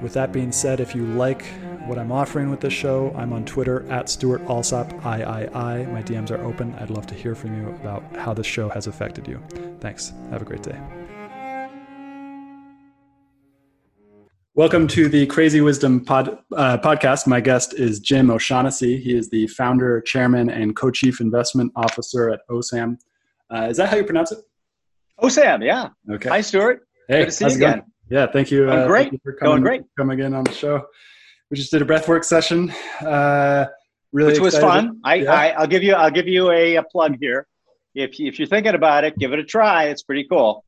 with that being said, if you like what I'm offering with this show, I'm on Twitter at Stuart Alsop III. My DMs are open. I'd love to hear from you about how this show has affected you. Thanks. Have a great day. Welcome to the Crazy Wisdom pod, uh, podcast. My guest is Jim O'Shaughnessy. He is the founder, chairman, and co-chief investment officer at OSAM. Uh, is that how you pronounce it? OSAM, yeah. Okay. Hi, Stuart. Hey, Good to see you again. Going? Yeah, thank you. Uh, great. You for coming, Going great. Coming in on the show. We just did a breathwork session. Uh, really, which was fun. I, yeah. I will give you I'll give you a, a plug here. If if you're thinking about it, give it a try. It's pretty cool.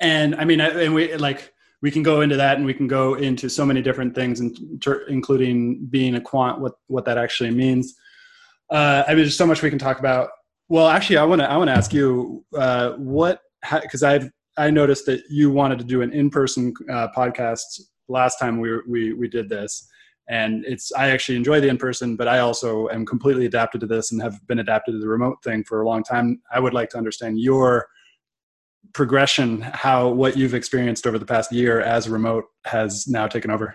And I mean, and we like we can go into that, and we can go into so many different things, including being a quant, what what that actually means. Uh, I mean, there's so much we can talk about. Well, actually, I want to I want to ask you uh, what because I've I noticed that you wanted to do an in-person uh, podcast last time we, we we did this, and it's I actually enjoy the in-person, but I also am completely adapted to this and have been adapted to the remote thing for a long time. I would like to understand your progression, how what you've experienced over the past year as remote has now taken over.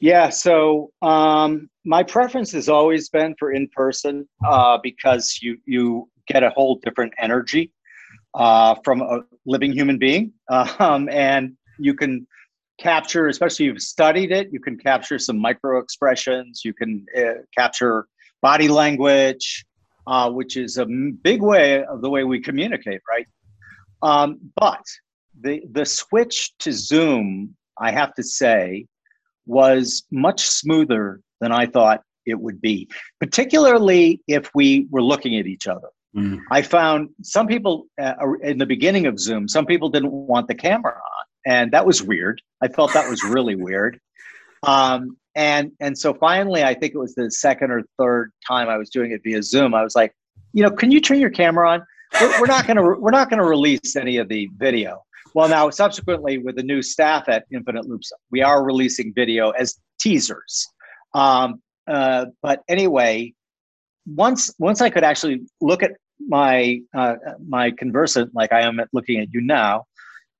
Yeah, so um, my preference has always been for in-person uh, because you you get a whole different energy uh, from a living human being. Um, and you can capture, especially if you've studied it, you can capture some micro expressions, you can uh, capture body language, uh, which is a big way of the way we communicate, right? Um, but the, the switch to Zoom, I have to say, was much smoother than I thought it would be, particularly if we were looking at each other. Mm. I found some people uh, in the beginning of Zoom, some people didn't want the camera on, and that was weird. I felt that was really weird. Um, and and so finally, I think it was the second or third time I was doing it via Zoom. I was like, you know, can you turn your camera on? We're, we're not going to we're not going to release any of the video. Well, now subsequently with the new staff at Infinite Loops, we are releasing video as teasers. Um, uh, but anyway, once once I could actually look at my uh, my conversant like I am at looking at you now,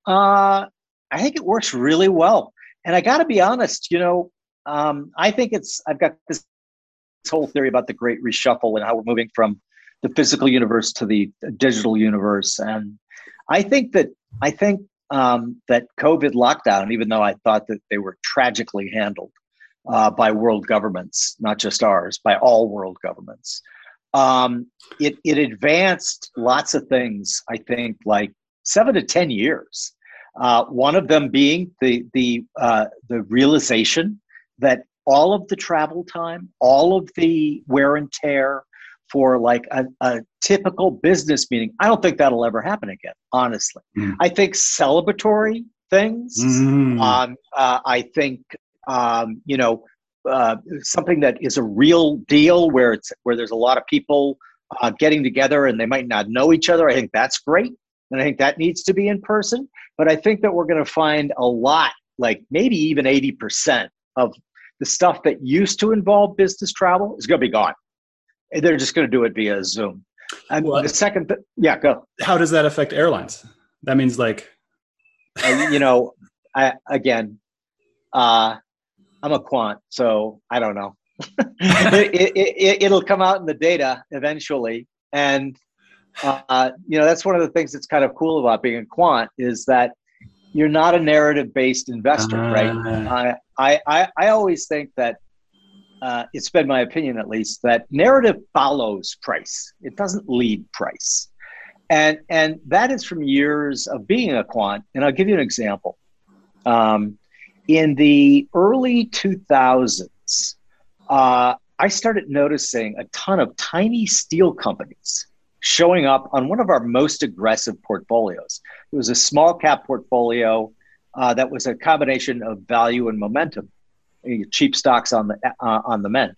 uh, I think it works really well. And I got to be honest, you know, um, I think it's I've got this, this whole theory about the great reshuffle and how we're moving from the physical universe to the digital universe, and I think that I think um, that COVID lockdown, even though I thought that they were tragically handled uh, by world governments, not just ours, by all world governments um, it, it advanced lots of things, I think, like seven to 10 years. Uh, one of them being the, the, uh, the realization that all of the travel time, all of the wear and tear for like a, a typical business meeting, I don't think that'll ever happen again, honestly. Mm. I think celebratory things, mm. um, uh, I think, um, you know, uh, something that is a real deal where it's where there's a lot of people uh, getting together and they might not know each other. I think that's great, and I think that needs to be in person. But I think that we're going to find a lot, like maybe even eighty percent of the stuff that used to involve business travel is going to be gone. They're just going to do it via Zoom. And well, the second, th- yeah, go. How does that affect airlines? That means like, uh, you know, I, again, uh, I'm a quant, so I don't know. it, will it, come out in the data eventually, and uh, you know that's one of the things that's kind of cool about being a quant is that you're not a narrative based investor, uh, right? I, I I always think that uh, it's been my opinion at least that narrative follows price. It doesn't lead price, and and that is from years of being a quant. And I'll give you an example. Um, in the early 2000s, uh, I started noticing a ton of tiny steel companies showing up on one of our most aggressive portfolios. It was a small cap portfolio uh, that was a combination of value and momentum cheap stocks on the uh, on the mend.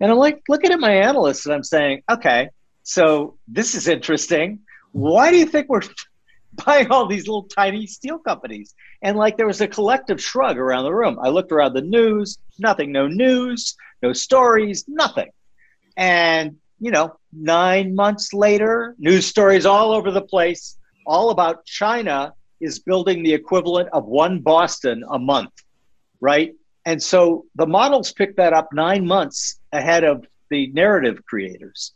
And I'm like looking at my analysts and I'm saying, okay, so this is interesting. Why do you think we're buying all these little tiny steel companies? And like there was a collective shrug around the room. I looked around the news, nothing, no news, no stories, nothing. And you know, nine months later, news stories all over the place, all about China is building the equivalent of one Boston a month, right? And so the models pick that up nine months ahead of the narrative creators.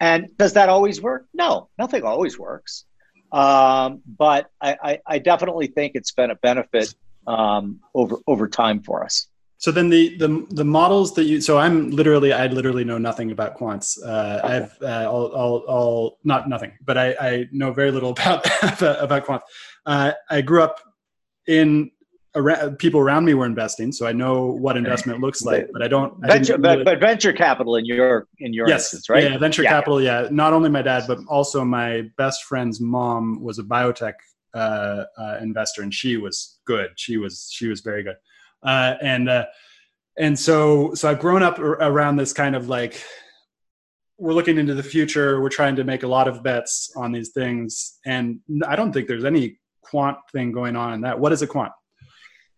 And does that always work? No, nothing always works. Um, but I, I, I, definitely think it's been a benefit um, over over time for us. So then the, the the models that you so I'm literally I literally know nothing about quants. Uh, I've uh, all, all, all not nothing, but I, I know very little about about quants. Uh, I grew up in around, people around me were investing, so I know what investment looks like, but I don't. Venture, I but, but, venture capital in your in your yes, instance, right? Yeah, venture yeah. capital. Yeah, not only my dad, but also my best friend's mom was a biotech uh, uh, investor, and she was good. She was she was very good, uh, and uh, and so so I've grown up around this kind of like we're looking into the future. We're trying to make a lot of bets on these things, and I don't think there's any quant thing going on in that. What is a quant?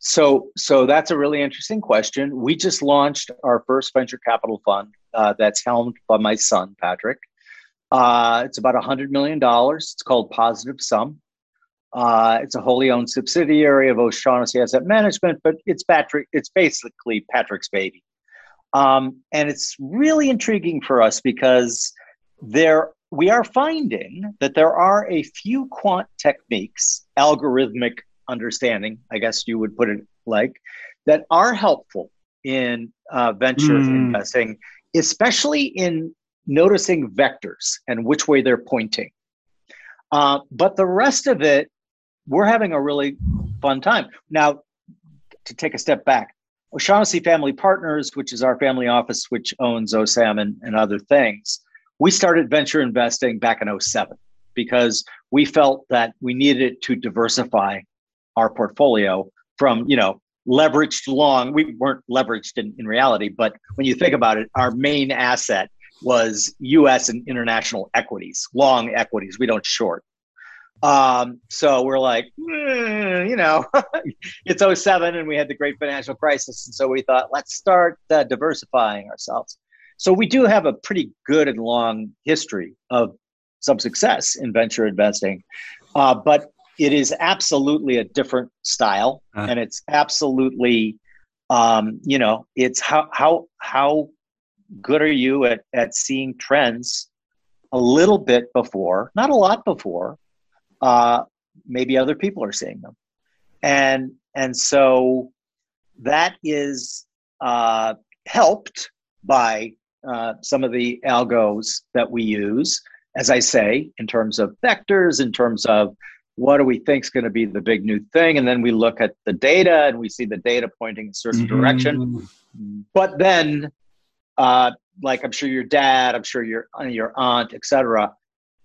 So, so that's a really interesting question. We just launched our first venture capital fund uh, that's helmed by my son, Patrick. Uh, it's about $100 million. It's called Positive Sum. Uh, it's a wholly owned subsidiary of O'Shaughnessy Asset Management, but it's Patrick. It's basically Patrick's baby, um, and it's really intriguing for us because there we are finding that there are a few quant techniques, algorithmic understanding, I guess you would put it like, that are helpful in uh, venture mm. investing, especially in noticing vectors and which way they're pointing. Uh, but the rest of it, we're having a really fun time. Now, to take a step back, O'Shaughnessy Family Partners, which is our family office, which owns OSAM and, and other things, we started venture investing back in 07 because we felt that we needed to diversify our portfolio from you know leveraged long we weren't leveraged in, in reality but when you think about it our main asset was us and international equities long equities we don't short. Um, so we're like mm, you know it's 07 and we had the great financial crisis and so we thought let's start uh, diversifying ourselves. So we do have a pretty good and long history of some success in venture investing uh, but it is absolutely a different style uh and it's absolutely um, you know it's how how how good are you at at seeing trends a little bit before not a lot before uh, maybe other people are seeing them. And and so that is uh, helped by uh, some of the algos that we use as i say in terms of vectors in terms of what do we think is going to be the big new thing and then we look at the data and we see the data pointing a certain mm-hmm. direction but then uh, like i'm sure your dad i'm sure your uh, your aunt etc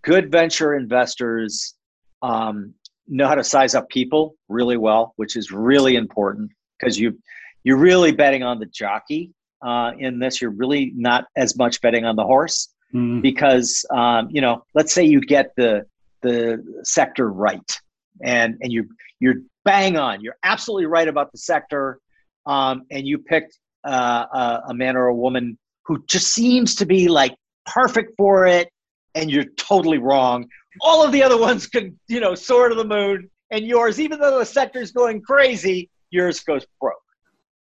good venture investors um, know how to size up people really well which is really important because you you're really betting on the jockey uh, in this you're really not as much betting on the horse mm-hmm. because um, you know let's say you get the the sector right, and and you you're bang on. You're absolutely right about the sector, um, and you picked uh, a, a man or a woman who just seems to be like perfect for it, and you're totally wrong. All of the other ones can you know soar to the moon, and yours, even though the sector's going crazy, yours goes broke.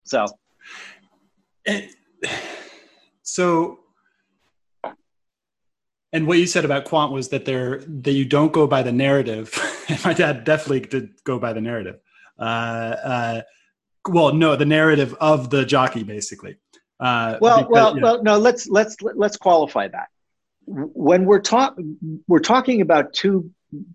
So. And, so and what you said about quant was that there that you don't go by the narrative. My dad definitely did go by the narrative. Uh, uh, well, no, the narrative of the jockey, basically. Uh, well, because, well, well, no. Let's let's let's qualify that. When we're talk we're talking about two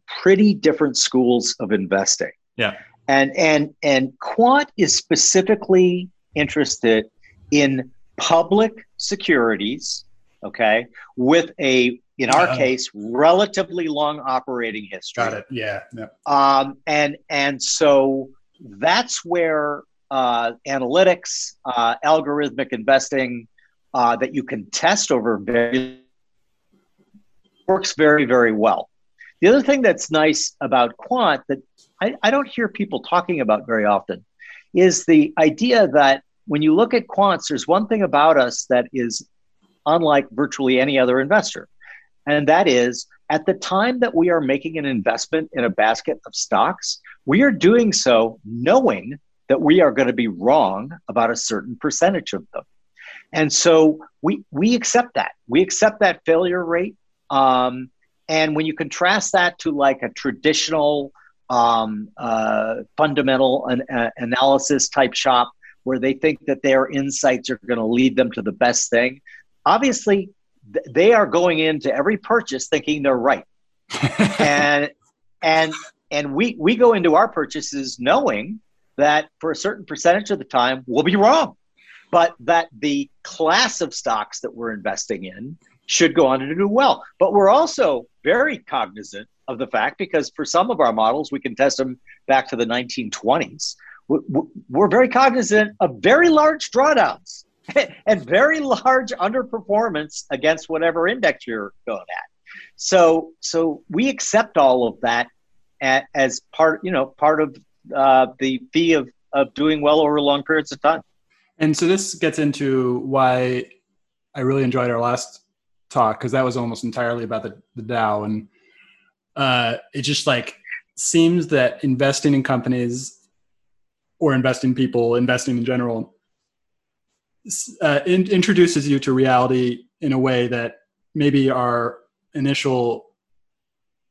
pretty different schools of investing. Yeah. And and and quant is specifically interested in public securities, okay, with a in our uh, case relatively long operating history. Got it. Yeah. Yep. Um, and and so that's where uh, analytics, uh, algorithmic investing uh, that you can test over very works very very well. The other thing that's nice about quant that I, I don't hear people talking about very often is the idea that when you look at quants, there's one thing about us that is unlike virtually any other investor. And that is at the time that we are making an investment in a basket of stocks, we are doing so knowing that we are going to be wrong about a certain percentage of them. And so we, we accept that. We accept that failure rate. Um, and when you contrast that to like a traditional um, uh, fundamental an, uh, analysis type shop where they think that their insights are going to lead them to the best thing, obviously they are going into every purchase thinking they're right. and and and we we go into our purchases knowing that for a certain percentage of the time we'll be wrong but that the class of stocks that we're investing in should go on to do well. But we're also very cognizant of the fact because for some of our models, we can test them back to the 1920s. We're very cognizant of very large drawdowns and very large underperformance against whatever index you're going at. So, so we accept all of that as part, you know, part of uh, the fee of, of doing well over long periods of time. And so this gets into why I really enjoyed our last talk because that was almost entirely about the, the DAO. And uh, it just like seems that investing in companies or investing people, investing in general, uh, in, introduces you to reality in a way that maybe our initial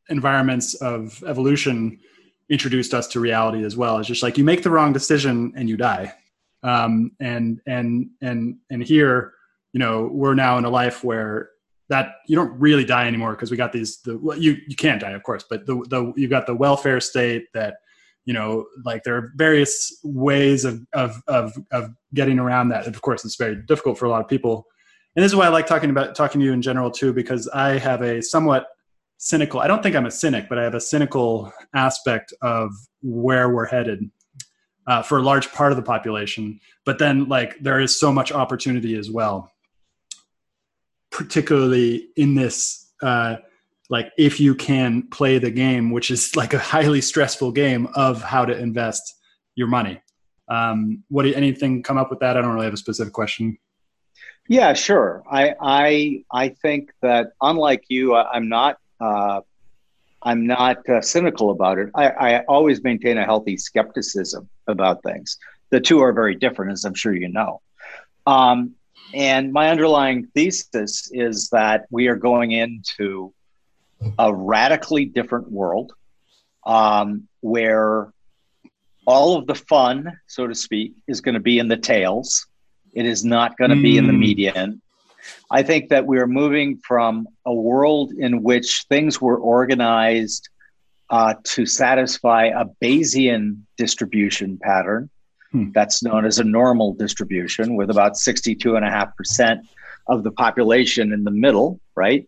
environments of evolution introduced us to reality as well. It's just like you make the wrong decision and you die. Um, and and and and here, you know, we're now in a life where that you don't really die anymore because we got these the well, you you can't die of course but the the you've got the welfare state that you know like there are various ways of of of, of getting around that. Of course it's very difficult for a lot of people. And this is why i like talking about talking to you in general too because i have a somewhat cynical i don't think i'm a cynic but i have a cynical aspect of where we're headed uh, for a large part of the population. But then like there is so much opportunity as well particularly in this uh, like if you can play the game which is like a highly stressful game of how to invest your money. Um, what do anything come up with that? I don't really have a specific question. Yeah sure. I i i think that unlike you i'm not uh, i'm not uh, cynical about it. I, I always maintain a healthy skepticism about things. The two are very different as i'm sure you know. Um, and my underlying thesis is that we are going into a radically different world um, where all of the fun, so to speak, is going to be in the tails. It is not going to mm. be in the hmm. median. I think that we are moving from a world in which things were organized uh, to satisfy a Bayesian distribution pattern Hmm. That's known as a normal distribution, with about 62.5% of the population in the middle, right?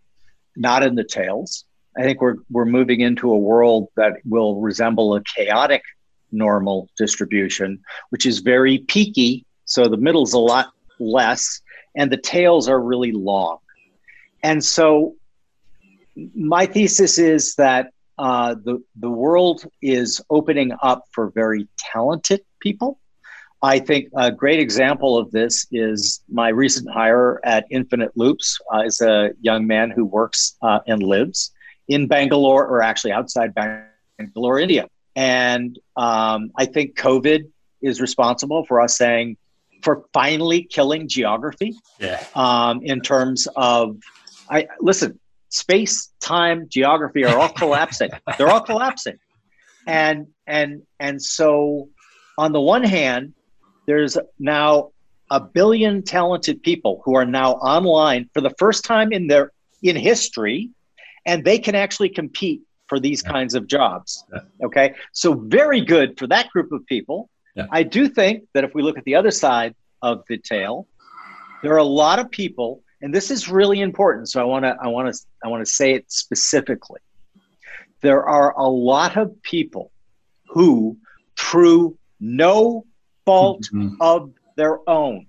Not in the tails. I think we're, we're moving into a world that will resemble a chaotic normal distribution, which is very peaky. So the middle's a lot less, and the tails are really long. And so my thesis is that uh, the, the world is opening up for very talented people I think a great example of this is my recent hire at Infinite Loops uh, is a young man who works uh, and lives in Bangalore, or actually outside Bangalore, India. And um, I think COVID is responsible for us saying, for finally killing geography. Yeah. Um, in terms of, I listen, space, time, geography are all collapsing. They're all collapsing, and and and so on the one hand, there's now a billion talented people who are now online for the first time in their in history, and they can actually compete for these yeah. kinds of jobs. Yeah. Okay, so very good for that group of people. Yeah. I do think that if we look at the other side of the tail, there are a lot of people, and this is really important. So I want to I want to I want to say it specifically. There are a lot of people who, through no fault mm-hmm. of their own,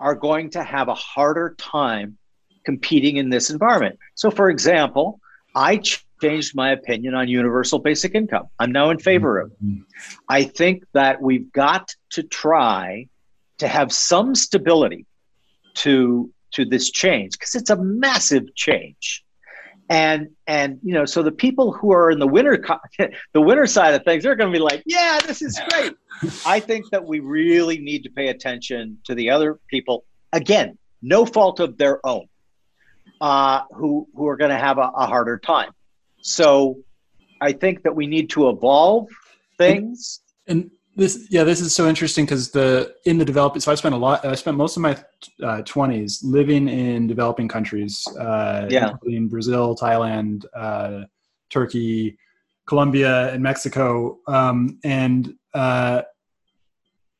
are going to have a harder time competing in this environment. So, for example, I changed my opinion on universal basic income. I'm now in favor of it. Mm-hmm. I think that we've got to try to have some stability to to this change because it's a massive change and and you know so the people who are in the winter the winter side of things they're going to be like yeah this is great. I think that we really need to pay attention to the other people again no fault of their own uh, who who are going to have a, a harder time. So i think that we need to evolve things. and this yeah this is so interesting because the in the developing so i spent a lot i spent most of my uh, 20s living in developing countries uh yeah. including brazil thailand uh, turkey colombia and mexico. Um, and uh,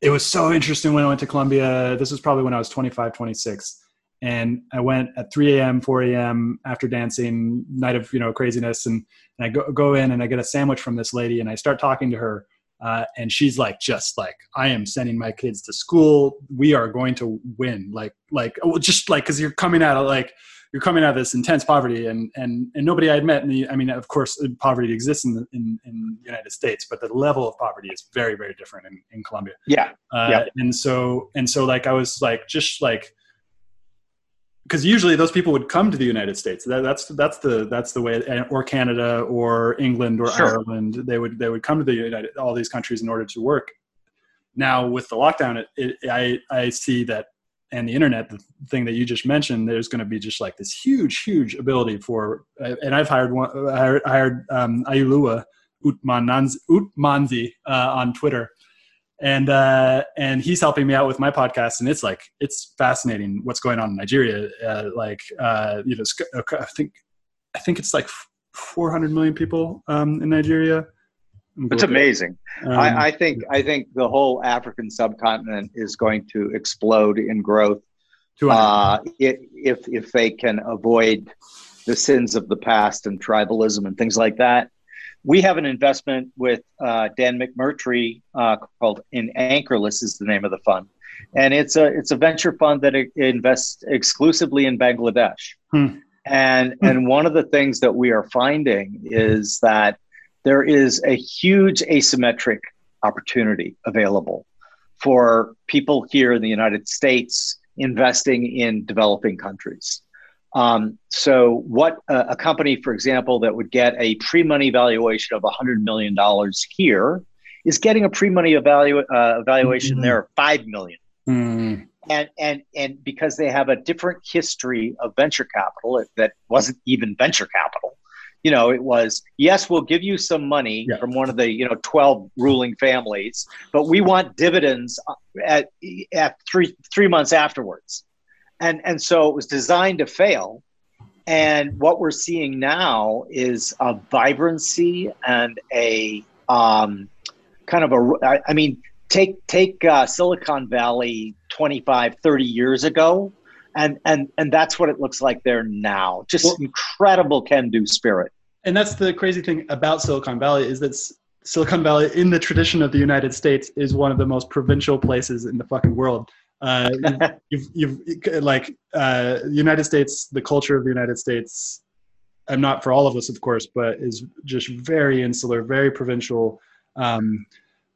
it was so interesting when i went to colombia. This was probably when i was 25 26 and i went at 3 a.m 4 a.m after dancing night of you know craziness. And, and i go, go in and i get a sandwich from this lady and i start talking to her uh, and she's like just like i am sending my kids to school. We are going to win. Like like oh, just like because you're coming out of like you're coming out of this intense poverty and and and nobody i had met in the i mean of course poverty exists in the, in, in the united states but the level of poverty is very very different in, in colombia. Yeah. Uh, yeah. and so and so like i was like just like because usually those people would come to the United States. That, that's that's the that's the way, or Canada, or England, or sure. Ireland. They would they would come to the United all these countries in order to work. Now with the lockdown, it, it, I I see that, and the internet, the thing that you just mentioned, there's going to be just like this huge huge ability for. And I've hired one hired, hired um, Ayulua Utmanzi uh, on Twitter and uh, and he's helping me out with my podcast, and it's like it's fascinating what's going on in Nigeria. Uh, like uh, you know, I think I think it's like 400 million people um, in Nigeria. It's amazing. Um, I, I, think I think the whole African subcontinent is going to explode in growth uh, if if they can avoid the sins of the past and tribalism and things like that we have an investment with uh, Dan McMurtry uh, called In Anchorless is the name of the fund, and it's a it's a venture fund that invests exclusively in Bangladesh. Hmm. And hmm. and one of the things that we are finding is that there is a huge asymmetric opportunity available for people here in the United States investing in developing countries. Um, so, what a, a, company, for example, that would get a pre money valuation of $100 million here is getting a pre money evalu- uh, evaluation mm-hmm. there of 5 million. Mm. And, and, and because they have a different history of venture capital that wasn't even venture capital, you know, it was, yes, we'll give you some money yeah. from one of the, you know, 12 ruling families, but we want dividends uh, at, at three, three months afterwards and and so it was designed to fail. And what we're seeing now is a vibrancy and a um, kind of a i mean take take uh, silicon valley 25 30 years ago and and and that's what it looks like there now. Just well, incredible can do spirit. And that's the crazy thing about silicon valley is that silicon valley in the tradition of the united states is one of the most provincial places in the fucking world uh, you've, you've, you've, like uh, United States, the culture of the United States. I'm not for all of us, of course, but is just very insular, very provincial, um,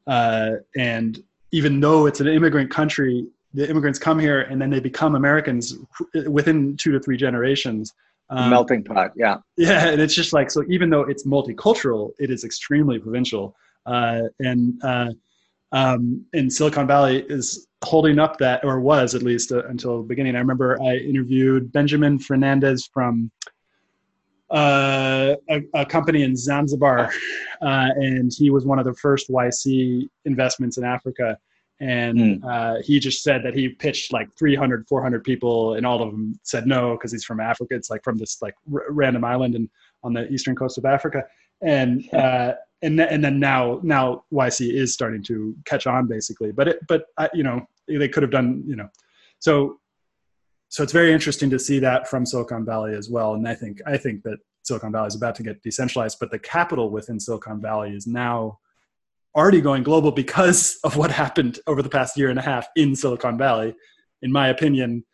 uh, and even though it's an immigrant country, the immigrants come here and then they become Americans within two to three generations. Um, melting pot, yeah, yeah, and it's just like so. Even though it's multicultural, it is extremely provincial, uh, and uh, um, in Silicon Valley is holding up that, or was at least uh, until the beginning. I remember I interviewed Benjamin Fernandes from uh, a, a, company in Zanzibar, uh, and he was one of the first YC investments in Africa. and mm. uh, he just said that he pitched like 300 400 people and all of them said no because he's from africa it's like from this like r- random island and on the eastern coast of africa and uh, and and then now now yc is starting to catch on basically but it but I, you know they could have done you know so so it's very interesting to see that from silicon valley as well and i think i think that silicon valley is about to get decentralized but the capital within silicon valley is now already going global because of what happened over the past year and a half in Silicon Valley. In my opinion,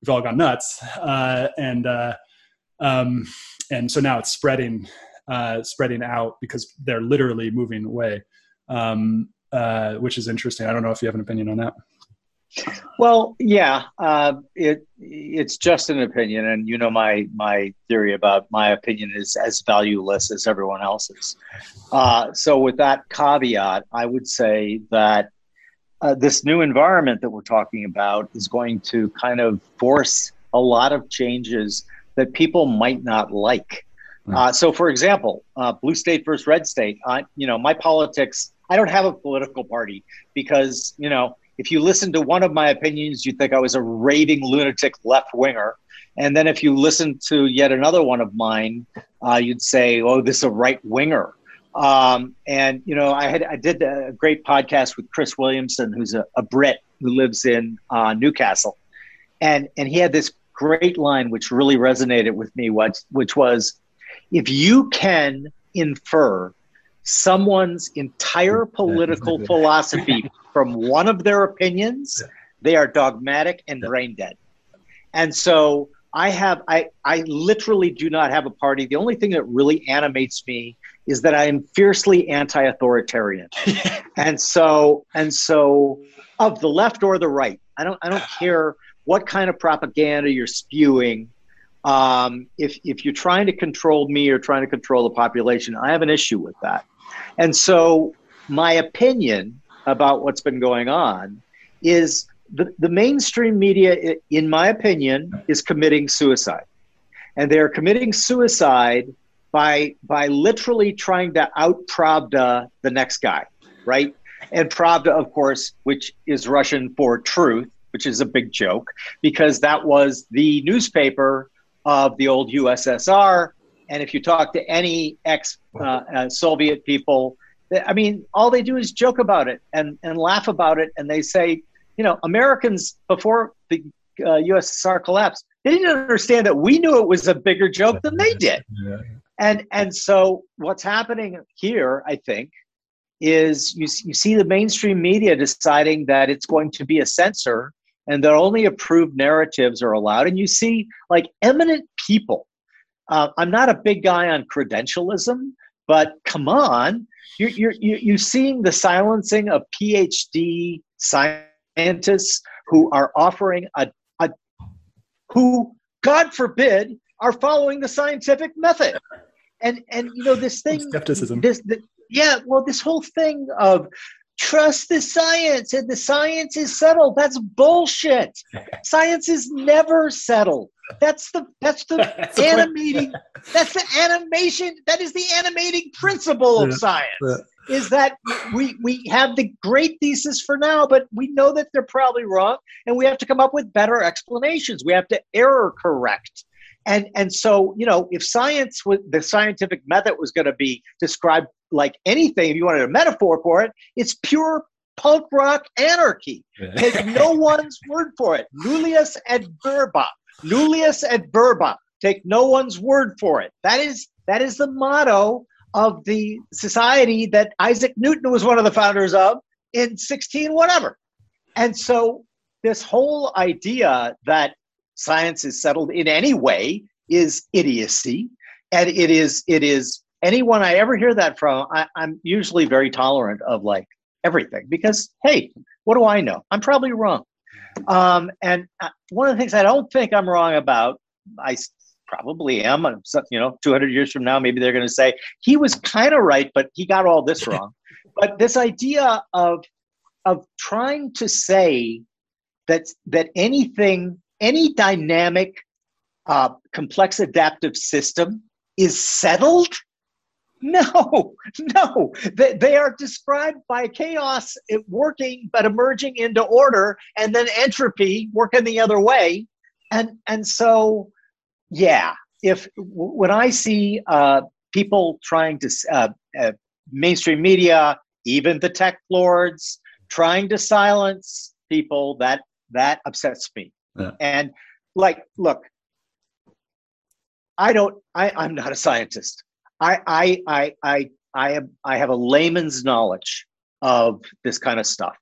we've all gone nuts, uh, and uh, um, and so now it's spreading uh, spreading out because they're literally moving away, um, uh, which is interesting. I don't know if you have an opinion on that. Well, yeah, uh, it it's just an opinion, and you know my my theory about my opinion is as valueless as everyone else's. Uh, so, with that caveat, I would say that uh, this new environment that we're talking about is going to kind of force a lot of changes that people might not like. Uh, so, for example, uh, blue state versus red state. I, you know, my politics. I don't have a political party because you know if you listen to one of my opinions, you'd think I was a raving lunatic left winger. And then if you listen to yet another one of mine, uh, you'd say, oh, this is a right winger. Um, and, you know, I had I did a great podcast with Chris Williamson, who's a, a Brit who lives in uh, Newcastle. And, and he had this great line which really resonated with me, which, which was if you can infer someone's entire political philosophy from one of their opinions, they are dogmatic and brain dead. And so I have I I literally do not have a party. The only thing that really animates me is that I am fiercely anti-authoritarian. and so and so of the left or the right. I don't I don't care what kind of propaganda you're spewing. Um, if if you're trying to control me or trying to control the population, I have an issue with that. And so my opinion about what's been going on is the, the mainstream media, in my opinion, is committing suicide. And they're committing suicide by, by literally trying to out Pravda the next guy, right? And Pravda, of course, which is Russian for truth, which is a big joke, because that was the newspaper of the old USSR. And if you talk to any ex uh, uh, Soviet people, I mean, all they do is joke about it and, and laugh about it. And they say, you know, Americans before the uh, USSR collapsed, they didn't understand that we knew it was a bigger joke than they did. Yeah. And, and so what's happening here, I think, is you, you see the mainstream media deciding that it's going to be a censor and that only approved narratives are allowed. And you see like eminent people. Uh, I'm not a big guy on credentialism, but come on, you're, you're, you're seeing the silencing of PhD scientists who are offering a, a who, God forbid, are following the scientific method. And, and you know, this thing, skepticism. This, yeah, well, this whole thing of trust the science and the science is settled. That's bullshit. science is never settled. That's the that's the that's animating that's the animation that is the animating principle of science. Yeah. Is that we we have the great thesis for now, but we know that they're probably wrong, and we have to come up with better explanations. We have to error correct. And and so, you know, if science was the scientific method was going to be described like anything, if you wanted a metaphor for it, it's pure punk rock anarchy. Take no one's word for it. Nullius et verba. Nullius et verba. Take no one's word for it. That is that is the motto of the society that Isaac Newton was one of the founders of in 16 whatever. And so this whole idea that science is settled in any way is idiocy and it is it is anyone i ever hear that from I, i'm usually very tolerant of like everything because hey what do i know? I'm probably wrong. Um, and uh, one of the things i don't think i'm wrong about i probably am you know 200 years from now maybe they're going to say he was kind of right but he got all this wrong. But this idea of of trying to say that that anything any dynamic, uh, complex adaptive system is settled No, no. They, they are described by chaos working but emerging into order and then entropy working the other way. And, and so, yeah, if when I see uh, people trying to, uh, uh, mainstream media, even the tech lords, trying to silence people, that, that upsets me. Yeah. And like, look, I don't, I, I'm not a scientist. I, I, I, I, I have, I have a layman's knowledge of this kind of stuff.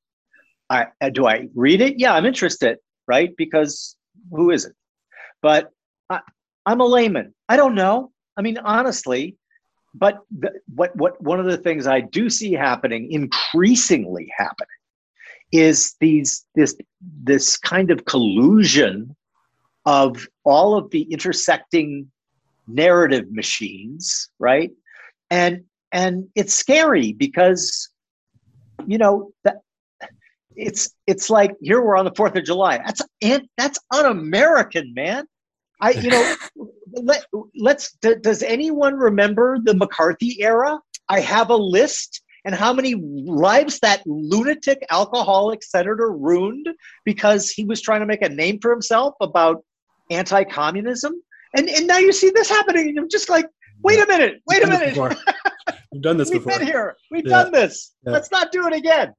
I, uh, do I read it? Yeah, I'm interested, right? Because who isn't? But I, I'm a layman. I don't know. I mean, honestly, but the, what, what, one of the things I do see happening, increasingly happening, is these, this, this kind of collusion of all of the intersecting narrative machines, right? And and it's scary because you know that it's it's like here we're on the Fourth of July. That's that's un-American, man. I you know let let's does anyone remember the McCarthy era? I have a list and how many lives that lunatic alcoholic senator ruined because he was trying to make a name for himself about anti-communism and and now you see this happening, and you're just like, wait a minute, wait a minute. We've done this We've before. been here. We've yeah. done this. Yeah. Let's not do it again.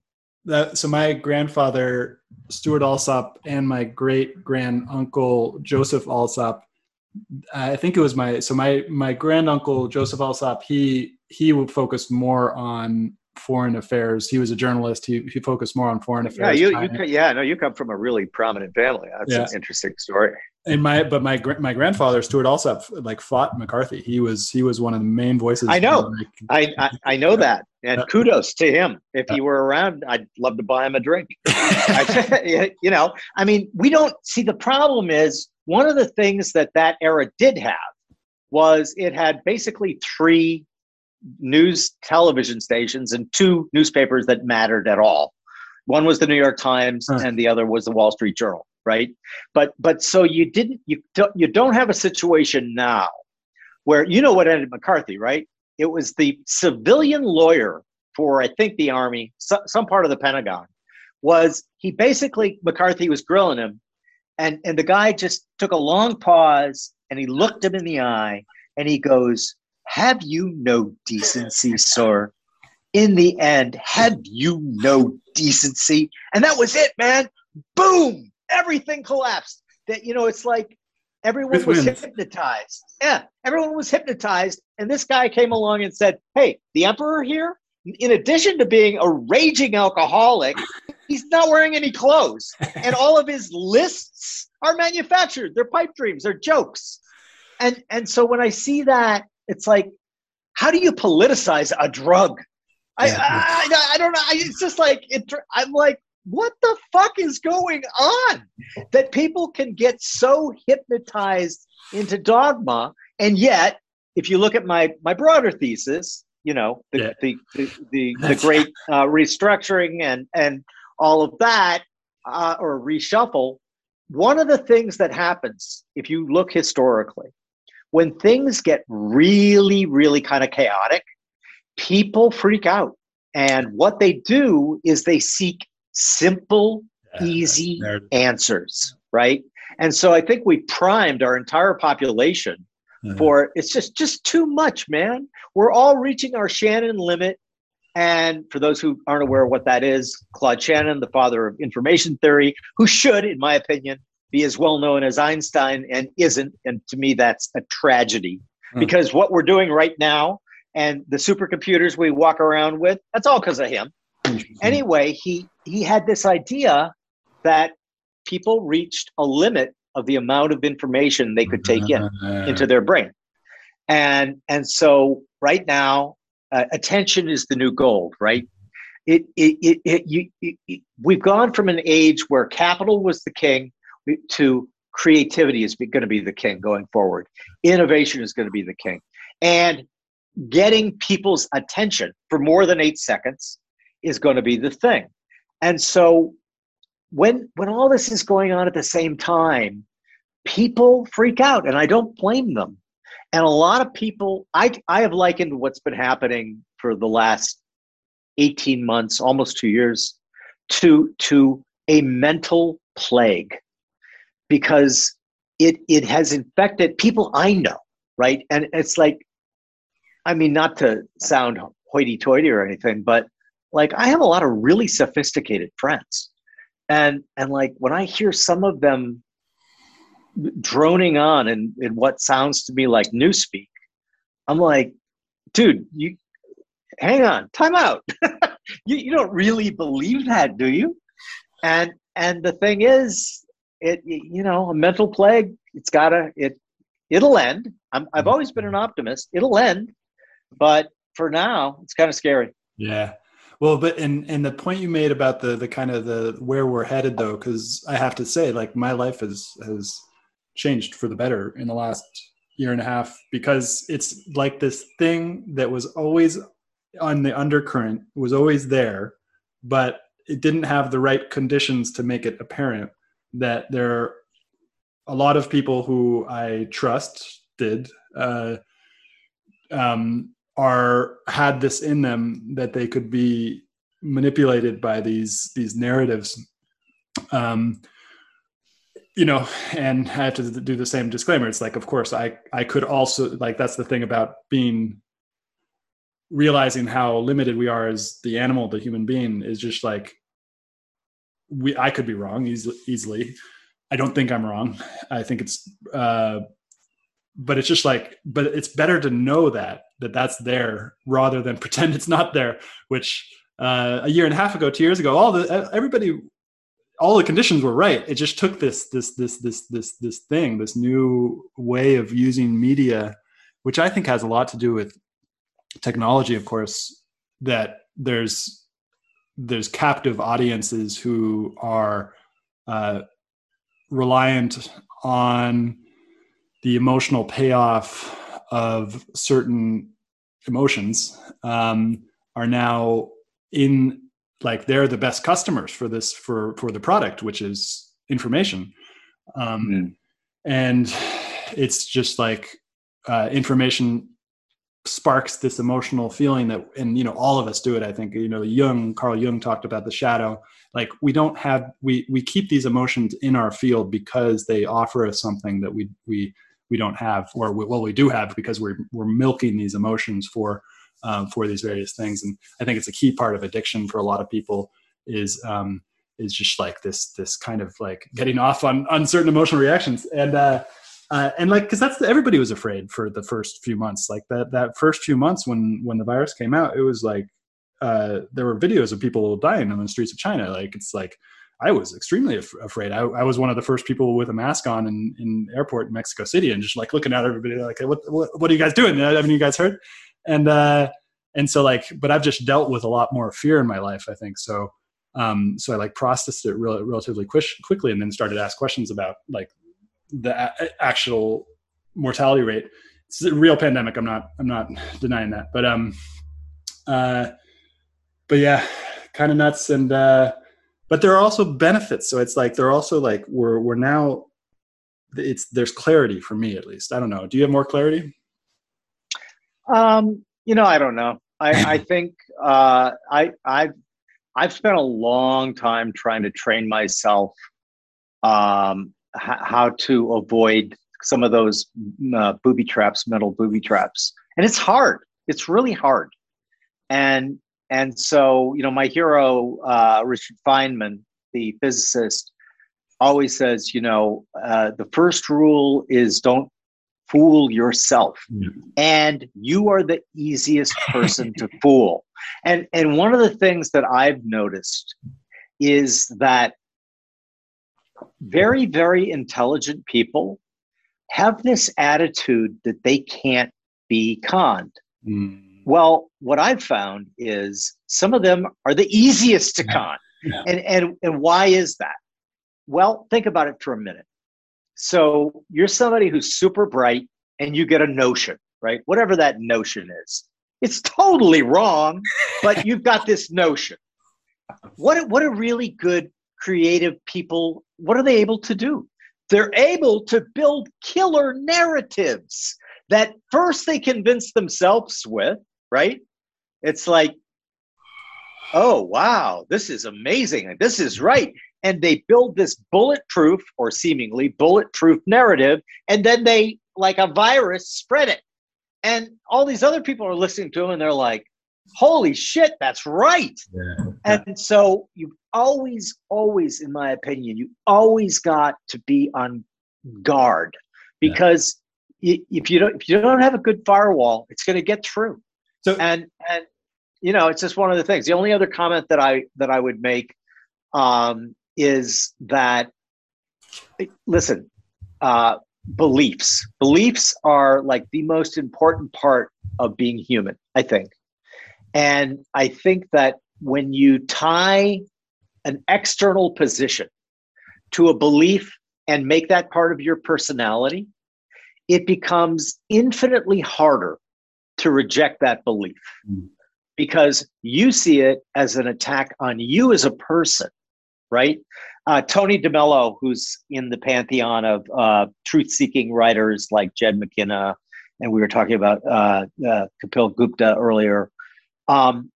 That, so my grandfather Stuart Alsop and my great grand uncle Joseph Alsop. I think it was my so my my grand uncle Joseph Alsop. He he would focus more on foreign affairs. He was a journalist. He, he focused more on foreign affairs. Yeah, you, you yeah, no, you come from a really prominent family. That's yeah. an interesting story and my but my my grandfather Stuart Alsop like fought McCarthy. He was he was one of the main voices. I know, I, I, I know that, and kudos to him. If he were around, I'd love to buy him a drink. you know, I mean, we don't see the problem is one of the things that that era did have was it had basically three news television stations and two newspapers that mattered at all. One was the New York Times, huh. and the other was the Wall Street Journal right? But but so you didn't you don't you don't have a situation now where you know what ended McCarthy, right? It was the civilian lawyer for I think the army, so, some part of the Pentagon, was he basically McCarthy was grilling him, and and the guy just took a long pause and he looked him in the eye and he goes, "Have you no decency, sir?" In the end, have you no decency? And that was it, man. Boom! Everything collapsed. That you know, it's like everyone With was wins. hypnotized. Yeah, everyone was hypnotized, and this guy came along and said, "Hey, the emperor here, in addition to being a raging alcoholic, he's not wearing any clothes, and all of his lists are manufactured. They're pipe dreams. They're jokes." And and so when I see that, it's like, how do you politicize a drug? I, I, I, I, don't know. I, It's just like it, I'm like, what the fuck is going on that people can get so hypnotized into dogma and yet if you look at my my broader thesis you know the yeah. the, the, the, the, great uh, restructuring and and all of that uh, or reshuffle one of the things that happens if you look historically when things get really really kind of chaotic people freak out and what they do is they seek simple, yeah, easy answers, right? And so I think we primed our entire population mm-hmm. for it's just just too much, man. We're all reaching our Shannon limit. And for those who aren't aware of what that is, Claude Shannon, the father of information theory, who should, in my opinion, be as well known as Einstein and isn't. And to me, that's a tragedy mm-hmm. because what we're doing right now and the supercomputers we walk around with, that's all because of him. Anyway, he he had this idea that people reached a limit of the amount of information they could take in into their brain, and and so right now, uh, attention is the new gold, right? It it it, it you it, we've gone from an age where capital was the king to creativity is going to be the king going forward. Innovation is going to be the king, and getting people's attention for more than eight seconds is going to be the thing. And so when when all this is going on at the same time, people freak out and I don't blame them. And a lot of people, I, I have likened what's been happening for the last 18 months, almost two years, to, to a mental plague because it, it has infected people I know, right? And it's like, I mean, not to sound hoity toity or anything, but like I have a lot of really sophisticated friends. And, and like when I hear some of them droning on in, in what sounds to me like newspeak, I'm like, dude, you hang on, time out. you, you don't really believe that, do you? And and the thing is, it you know, a mental plague, it's gotta it it'll end. I'm, I've mm-hmm. always been an optimist. It'll end, but for now, it's kind of scary. Yeah. Well, but and and the point you made about the the kind of the where we're headed though, because I have to say, like my life has has changed for the better in the last year and a half because it's like this thing that was always on the undercurrent was always there but it didn't have the right conditions to make it apparent that there are a lot of people who i trust did uh, um, are had this in them that they could be manipulated by these these narratives. Um, you know and i have to do the same disclaimer. It's like of course i i could also like that's the thing about being realizing how limited we are as the animal the human being is just like we i could be wrong easily easily. I don't think i'm wrong. I think it's uh but it's just like but it's better to know that that that's there rather than pretend it's not there which uh, a year and a half ago two years ago all the everybody all the conditions were right. It just took this this this this this this thing, this new way of using media, which I think has a lot to do with technology, of course. That there's there's captive audiences who are uh, reliant on the emotional payoff of certain emotions um, are now in like they're the best customers for this for for the product which is information. Um, mm. and it's just like uh, information sparks this emotional feeling that and you know all of us do it i think. You know jung carl jung talked about the shadow. Like we don't have we we keep these emotions in our field because they offer us something that we we we don't have or we, well we do have because we're we're milking these emotions for um, for these various things. And I think it's a key part of addiction for a lot of people is um, is just like this this kind of like getting off on uncertain emotional reactions. And uh, uh, and like because that's the, everybody was afraid for the first few months. Like that that first few months when when the virus came out it was like uh, there were videos of people dying on the streets of China. Like it's like I was extremely af- afraid. I, I, was one of the first people with a mask on in, in airport in Mexico City and just like looking at everybody like, what, what, what are you guys doing? Haven't you guys heard? and uh, and so like, but I've just dealt with a lot more fear in my life. I think so. Um, so I like processed it real, relatively quick, quickly, and then started to ask questions about like the a- actual mortality rate. It's a real pandemic. I'm not I'm not denying that, but um, uh, but yeah, kind of nuts. And uh, but there are also benefits. So it's like they're also like we're we're now it's there's clarity for me at least. I don't know. Do you have more clarity? Um, you know, I don't know. I, I think uh, I I've I've spent a long time trying to train myself um, h- how to avoid some of those uh, booby traps, mental booby traps, and it's hard. It's really hard. And and so you know, my hero uh, Richard Feynman, the physicist, always says, you know, uh, the first rule is don't fool yourself. And you are the easiest person to fool. And and one of the things that i've noticed is that very very intelligent people have this attitude that they can't be conned. Mm. Well what i've found is some of them are the easiest to con yeah. and and and why is that well think about it for a minute so you're somebody who's super bright and you get a notion, right? Whatever that notion is. It's totally wrong, but you've got this notion. What what are really good creative people, what are they able to do? They're able to build killer narratives. that first they convince themselves with, right? It's like, oh, wow, this is amazing. This is right. And they build this bulletproof or seemingly bulletproof narrative, and then they, like a virus, spread it. And all these other people are listening to them and they're like, holy shit, that's right. Yeah. And so you always, always, in my opinion, you always got to be on guard because yeah. if you don't if you don't have a good firewall, it's going to get through. So and and you know, it's just one of the things. The only other comment that I that I would make um, is that listen, uh, beliefs beliefs are like the most important part of being human. I think, and I think that when you tie an external position to a belief and make that part of your personality, it becomes infinitely harder to reject that belief mm. because you see it as an attack on you as a person, right? Uh, Tony DeMello, who's in the pantheon of uh, truth seeking writers like Jed McKenna, and we were talking about uh, uh Kapil Gupta earlier, um,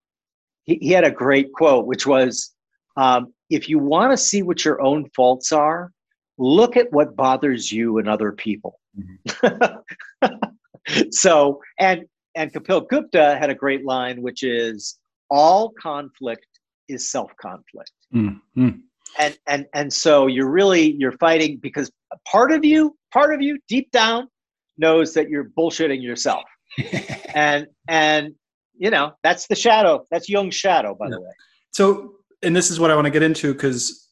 he, he, had a great quote, which was um, If you want to see what your own faults are, look at what bothers you and other people. Mm-hmm. so, and and Kapil Gupta had a great line, which is all conflict is self-conflict. Mm-hmm. And and and so you're really you're fighting because part of you, part of you deep down knows that you're bullshitting yourself. and and you know, that's the shadow. That's Jung's shadow, by yeah. the way. So and this is what I want to get into because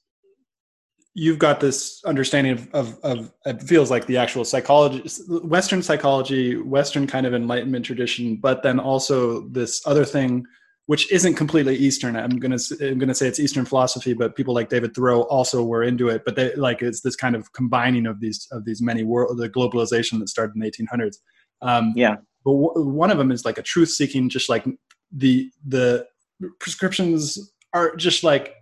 you've got this understanding of, of, of, it feels like the actual psychology western psychology western kind of enlightenment tradition but then also this other thing which isn't completely eastern. I'm going to i'm going to say it's eastern philosophy but people like david thoreau also were into it but they like it's this kind of combining of these of these many world the globalization that started in the 1800s um, yeah. but w- one of them is like a truth seeking just like the the prescriptions are just like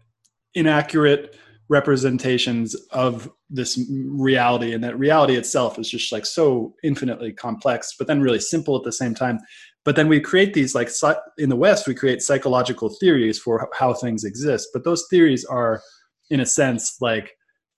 inaccurate representations of this reality and that reality itself is just like so infinitely complex but then really simple at the same time. But then we create these like in the west we create psychological theories for how things exist but those theories are in a sense like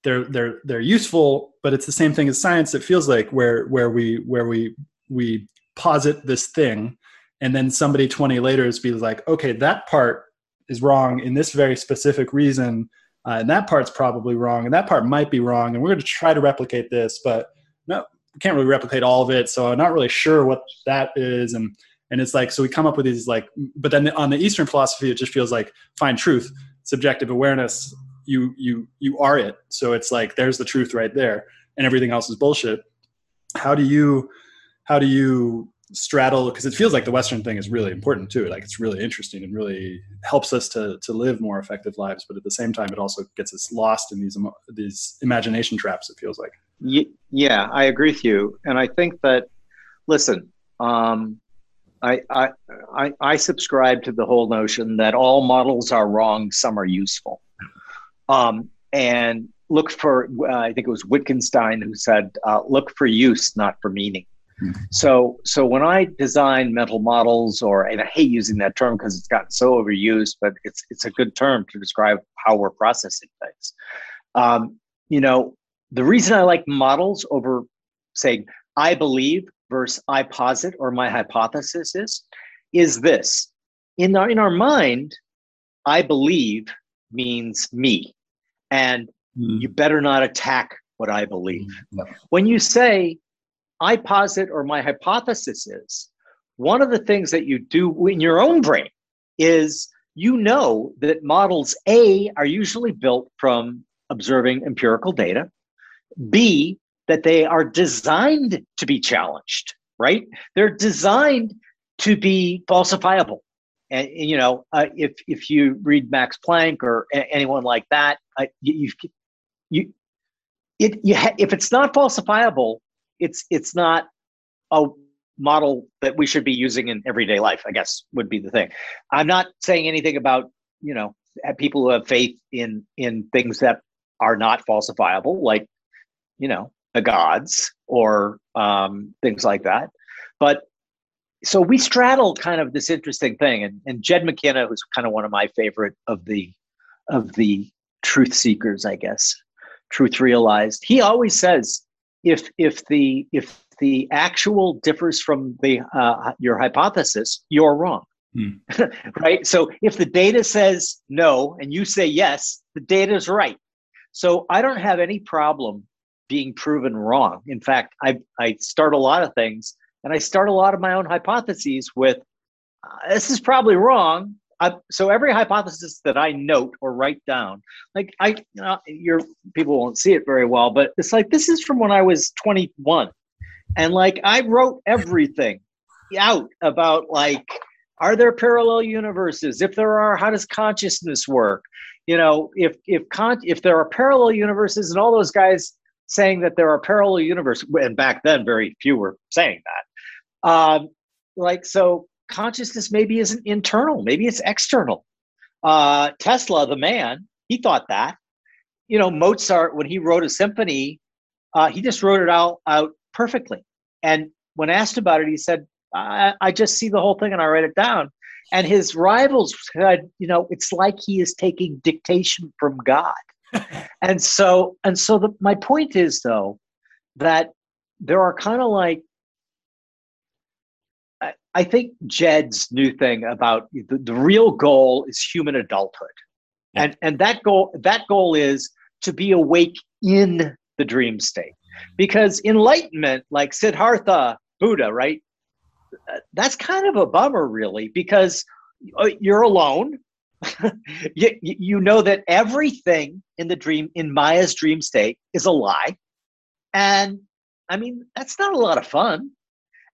they're they're they're useful but it's the same thing as science. It feels like where where we where we we posit this thing and then somebody 20 later is be like okay that part is wrong in this very specific reason uh, and that part's probably wrong and that part might be wrong and we're going to try to replicate this but no we can't really replicate all of it so i'm not really sure what that is and and it's like so we come up with these like but then on the eastern philosophy it just feels like find truth subjective awareness you you you are it. So it's like there's the truth right there and everything else is bullshit. How do you how do you straddle because it feels like the western thing is really important too like it's really interesting and really helps us to to live more effective lives but at the same time it also gets us lost in these these imagination traps it feels like. Yeah i agree with you and i think that listen um, I, I i i subscribe to the whole notion that all models are wrong some are useful. Um, and look for uh, i think it was wittgenstein who said uh, look for use not for meaning so, so when I design mental models, or and I hate using that term because it's gotten so overused, but it's it's a good term to describe how we're processing things. Um, you know, the reason I like models over saying I believe versus I posit or my hypothesis is is this in our in our mind, I believe means me, and mm. you better not attack what I believe. Mm. When you say I posit or my hypothesis is one of the things that you do in your own brain is you know that models A are usually built from observing empirical data, B, that they are designed to be challenged, right? They're designed to be falsifiable. And, you know, uh, if if you read Max Planck or a- anyone like that, uh, you, you, you it you ha- if it's not falsifiable, it's it's not a model that we should be using in everyday life i guess would be the thing i'm not saying anything about you know people who have faith in in things that are not falsifiable like you know the gods or um, things like that but so we straddle kind of this interesting thing, and, and Jed McKenna, who's kind of one of my favorite of the of the truth seekers, I guess, truth realized. He always says if if the if the actual differs from the uh, your hypothesis, you're wrong. Hmm. right? So if the data says no and you say yes, the data is right. So I don't have any problem being proven wrong. In fact, I I start a lot of things and I start a lot of my own hypotheses with uh, this is probably wrong. I, so every hypothesis that I note or write down, like I, you know, your people won't see it very well, but it's like this is from when I was 21, and like I wrote everything out about like are there parallel universes? If there are, how does consciousness work? You know, if if con- if there are parallel universes, and all those guys saying that there are parallel universes, and back then very few were saying that. Um, like so, consciousness maybe isn't internal, maybe it's external. Uh, Tesla, the man, he thought that. You know, Mozart, when he wrote a symphony, uh, he just wrote it out out perfectly. And when asked about it, he said, I, I just see the whole thing and I write it down. And his rivals said, you know, it's like he is taking dictation from God. and so, and so the, my point is though, that there are kind of like, I, think Jed's new thing about the, the real goal is human adulthood. Yeah. And, and that goal, that goal is to be awake in the dream state because enlightenment like siddhartha buddha right that's kind of a bummer, really, because uh, you're alone. you, you know that everything in the dream, in Maya's dream state, is a lie. And I mean, that's not a lot of fun.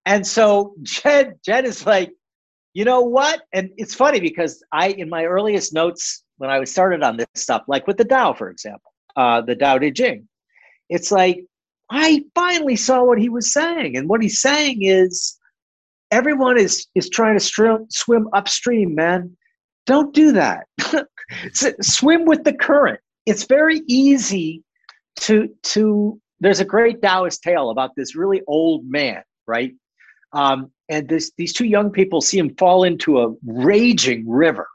And so Jed, Jed is like, you know what? And it's funny because I, in my earliest notes when I was started on this stuff, like with the Tao, for example, uh, the Tao Te Ching, it's like I finally saw what he was saying, and what he's saying is everyone is is trying to swim upstream man. Don't do that. Swim with the current. It's very easy to to there's a great taoist tale about this really old man right um, and this these two young people see him fall into a raging river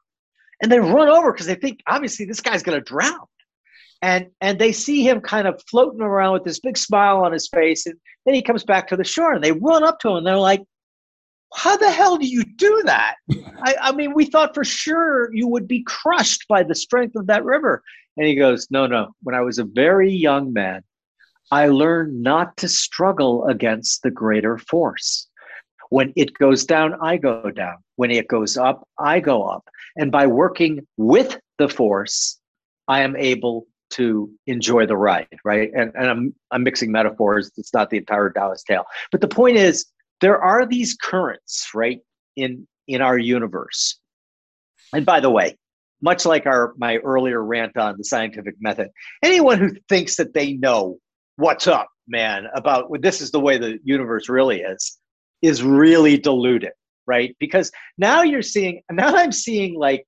and they run over because they think obviously this guy's going to drown and and they see him kind of floating around with this big smile on his face and then he comes back to the shore and they run up to him and they're like how the hell do you do that? I, I, mean, we thought for sure you would be crushed by the strength of that river. And he goes, No, no. When I was a very young man, I learned not to struggle against the greater force. When it goes down, I go down. When it goes up, I go up. And by working with the force, I am able to enjoy the ride, right? And, and I'm, I'm mixing metaphors. It's not the entire Taoist tale. But the point is, there are these currents right in in our universe and by the way much like our my earlier rant on the scientific method anyone who thinks that they know what's up man about well, this is the way the universe really is is really diluted, right because now you're seeing now i'm seeing like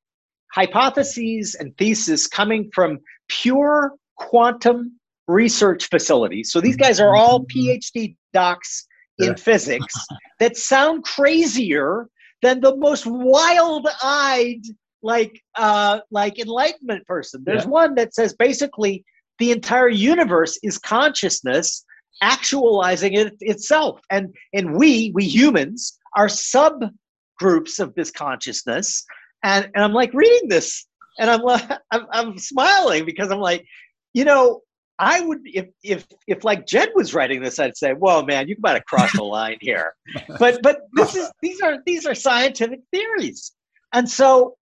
hypotheses and theses coming from pure quantum research facilities so these guys are all phd docs in yeah. physics that sound crazier than the most wild-eyed like uh like enlightenment person there's yeah. one that says basically the entire universe is consciousness actualizing it itself and and we we humans are subgroups of this consciousness and and i'm like reading this and i'm like I'm, I'm smiling because i'm like you know I would if if if like Jed was writing this, I'd say, "Whoa, man, you might have crossed the line here." But but this is these are these are scientific theories, and so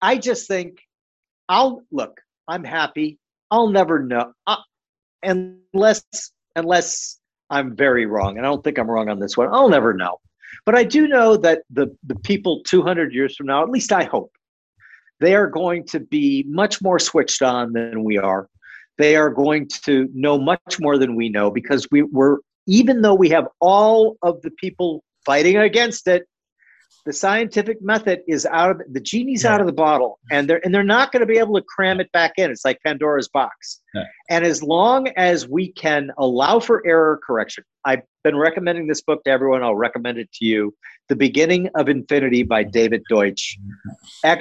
I just think I'll look. I'm happy. I'll never know uh, unless unless I'm very wrong, and I don't think I'm wrong on this one. I'll never know, but I do know that the the people 200 years from now, at least I hope, they are going to be much more switched on than we are they are going to know much more than we know because we were even though we have all of the people fighting against it the scientific method is out of the genie's yeah. out of the bottle and they're and they're not going to be able to cram it back in it's like pandora's box yeah. and as long as we can allow for error correction i've been recommending this book to everyone i'll recommend it to you the beginning of infinity by david deutsch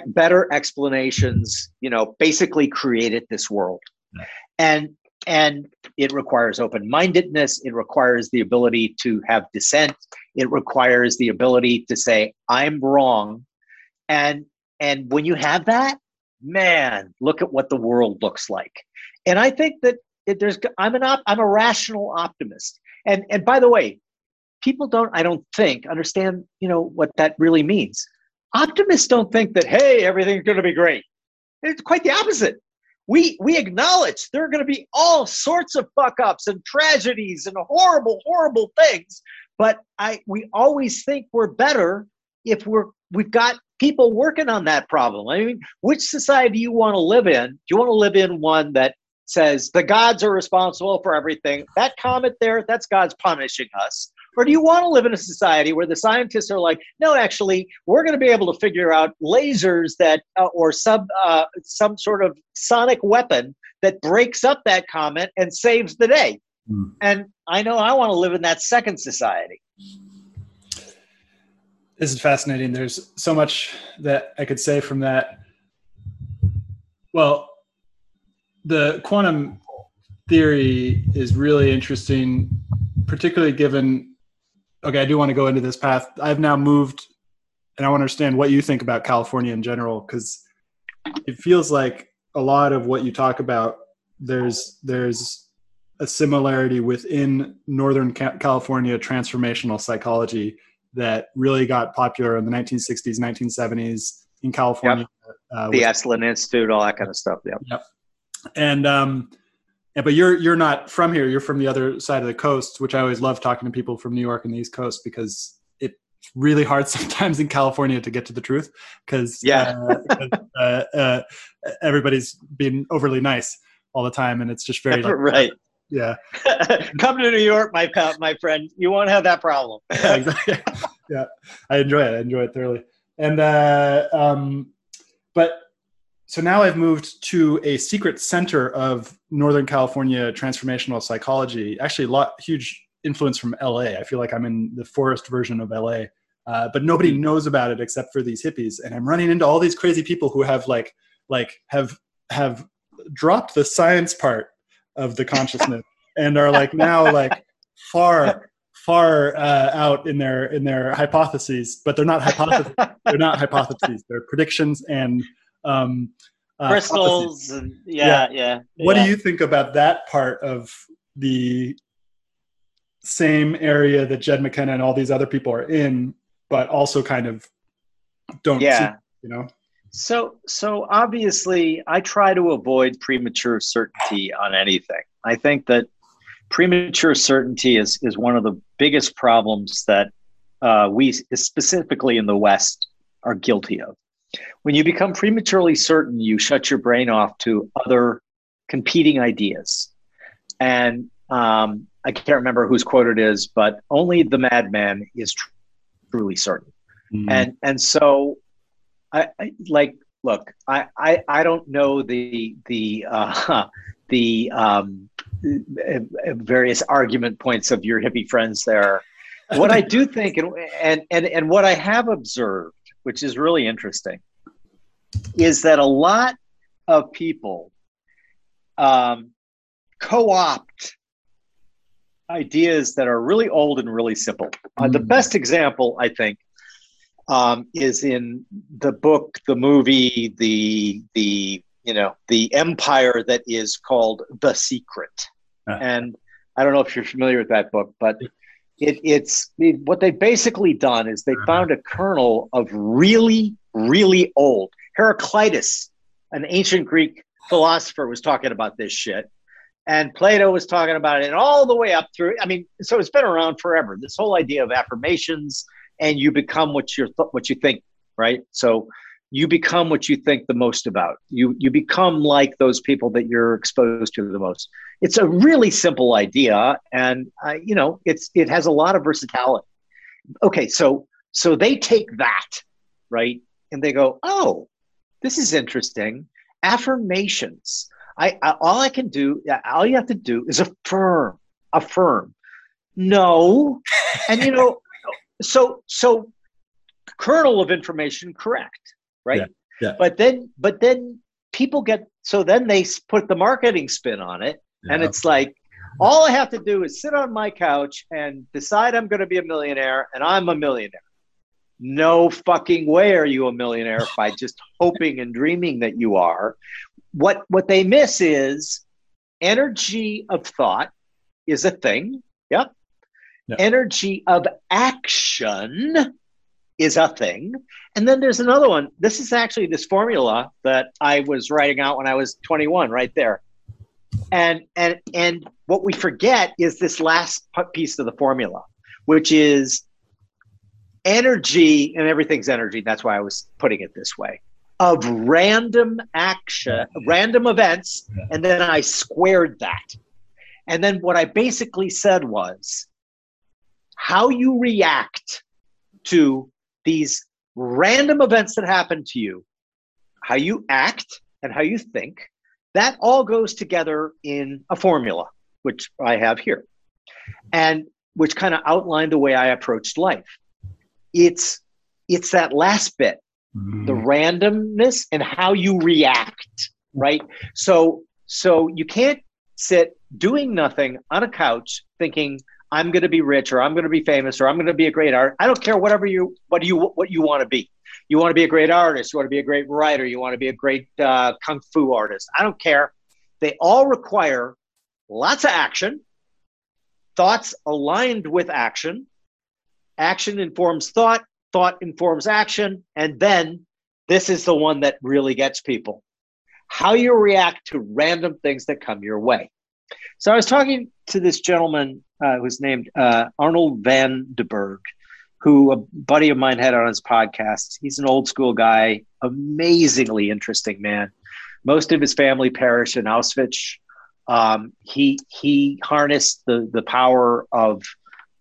better explanations you know basically created this world yeah. and and it requires open mindedness. It requires the ability to have dissent. It requires the ability to say, I'm wrong. And, and when you have that, man, look at what the world looks like. And I think that there's, I'm an, op, I'm a rational optimist. And, and by the way, people don't, I don't think, understand, you know, what that really means. Optimists don't think that, hey, everything's going to be great. It's quite the opposite we we acknowledge there are going to be all sorts of fuck ups and tragedies and horrible horrible things but i we always think we're better if we're we've got people working on that problem i mean which society do you want to live in do you want to live in one that says the gods are responsible for everything that comet there that's god's punishing us or do you want to live in a society where the scientists are like, no, actually, we're going to be able to figure out lasers that, uh, or sub, uh, some sort of sonic weapon that breaks up that comet and saves the day? Mm. And I know I want to live in that second society. This is fascinating. There's so much that I could say from that. Well, the quantum theory is really interesting, particularly given okay, I do want to go into this path. I've now moved, and I want to understand what you think about California in general, because it feels like a lot of what you talk about. There's there's a similarity within Northern California transformational psychology that really got popular in the 1960s, 1970s in California. Yep. Uh, the Esalen Institute, all that kind of stuff. Yep. yep. And um, yeah, but you're you're not from here. You're from the other side of the coast, which I always love talking to people from New York and the East Coast because it's really hard sometimes in California to get to the truth because yeah, uh, uh, uh, everybody's being overly nice all the time, and it's just very like, right. Yeah, come to New York, my my friend. You won't have that problem. yeah, exactly. yeah, I enjoy it. I enjoy it thoroughly. And uh, um, but so now I've moved to a secret center of Northern California transformational psychology. Actually, a lot huge influence from LA. I feel like I'm in the forest version of LA, uh, but nobody hmm. knows about it except for these hippies. And I'm running into all these crazy people who have like like have have dropped the science part of the consciousness and are like now like far far uh, out in their in their hypotheses, but they're not hypotheses. they're not hypotheses. They're predictions and um, uh, crystals and yeah, yeah, yeah. What yeah. do you think about that part of the same area that Jed McKenna and all these other people are in, but also kind of don't yeah. See, you know? So so obviously I try to avoid premature certainty on anything. I think that premature certainty is is one of the biggest problems that uh, we specifically in the West are guilty of. When you become prematurely certain, you shut your brain off to other competing ideas. And um, I can't remember whose quote it is, but only the madman is tr- truly certain. Mm-hmm. And and so, I, I, like look. I, I I don't know the the uh, the um, various argument points of your hippie friends there. What I do think, and and and, and what I have observed which is really interesting, is that a lot of people um, co opt ideas that are really old and really simple. Uh, the mm. best example, I think, um, is in the book, the movie, the the you know the empire that is called The Secret, uh. and I don't know if you're familiar with that book, but it, it's it, what they've basically done is they found a kernel of really, really old Heraclitus, an ancient Greek philosopher, was talking about this shit, and Plato was talking about it, and all the way up through. I mean, so it's been around forever. This whole idea of affirmations, and you become what you th- what you think, right? So you become what you think the most about. You you become like those people that you're exposed to the most. It's a really simple idea, and you know it's it has a lot of versatility. Okay, so So they take that, right? And they go, oh, this is interesting. Affirmations. I, I all I can do, all you have to do is affirm, affirm. No. and you know, so so kernel of information correct, right? Yeah, yeah. But then but then people get so then they put the marketing spin on it and it's like all I have to do is sit on my couch and decide I'm going to be a millionaire and I'm a millionaire. No fucking way are you a millionaire by just hoping and dreaming that you are. What what they miss is energy of thought is a thing. Yep. Energy of action is a thing. And then there's another one. This is actually this formula that I was writing out when I was 21 right there. And and and what we forget is this last piece of the formula, which is energy and everything's energy. That's why I was putting it this way. Of random action, random events, and then I squared that. And then what I basically said was how you react to these random events that happen to you, how you act and how you think, that all goes together in a formula, which I have here, and which kind of outlined the way I approached life. It's it's that last bit, Mm-hmm. the randomness and how you react, right? So so you can't sit doing nothing on a couch thinking I'm going to be rich or I'm going to be famous or I'm going to be a great art. I don't care whatever you what you what you want to be. You want to be a great artist. You want to be a great writer. You want to be a great uh, kung fu artist. I don't care. They all require lots of action, thoughts aligned with action. Action informs thought. Thought informs action, and then this is the one that really gets people: how you react to random things that come your way. So I was talking to this gentleman uh, who's named uh, Arnold Van Den Berg, who a buddy of mine had on his podcast. He's an old school guy, amazingly interesting man. Most of his family perished in Auschwitz. Um, he he harnessed the the power of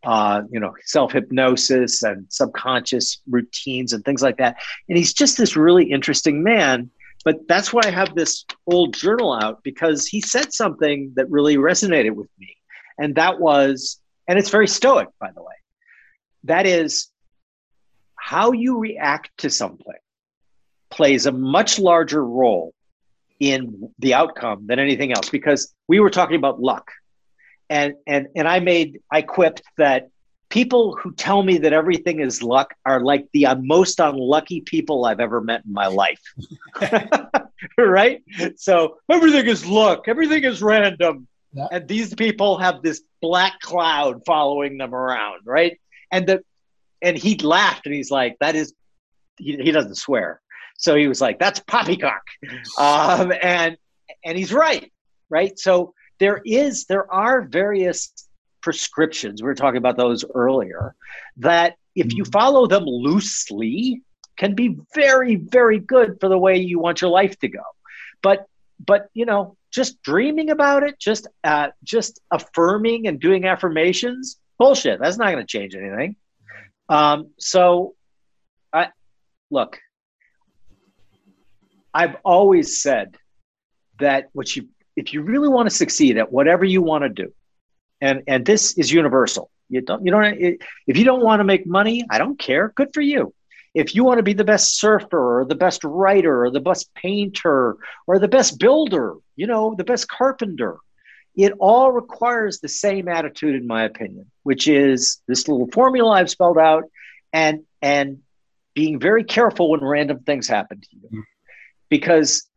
uh, you know self hypnosis and subconscious routines and things like that. And he's just this really interesting man. But that's why I have this old journal out because he said something that really resonated with me. And that was, and it's very stoic, by the way. That is how you react to something plays a much larger role in the outcome than anything else because we were talking about luck. And and and I made I quipped that people who tell me that everything is luck are like the uh, most unlucky people I've ever met in my life. right? So everything is luck, everything is random. Yeah. And these people have this black cloud following them around, right? And the and he laughed and he's like, that is he, he doesn't swear. So he was like, that's poppycock. Um, and and he's right, right? So there is there are various prescriptions. We were talking about those earlier that if you follow them loosely can be very very good for the way you want your life to go. But but you know just dreaming about it just uh, just affirming and doing affirmations bullshit. That's not going to change anything. Um, so i look i've always said that what you if you really want to succeed at whatever you want to do and and this is universal. You don't you don't if you don't want to make money i don't care. Good for you. If you want to be the best surfer or the best writer or the best painter or the best builder you know the best carpenter it all requires the same attitude in my opinion which is this little formula i've spelled out and and being very careful when random things happen to you. Mm-hmm. Because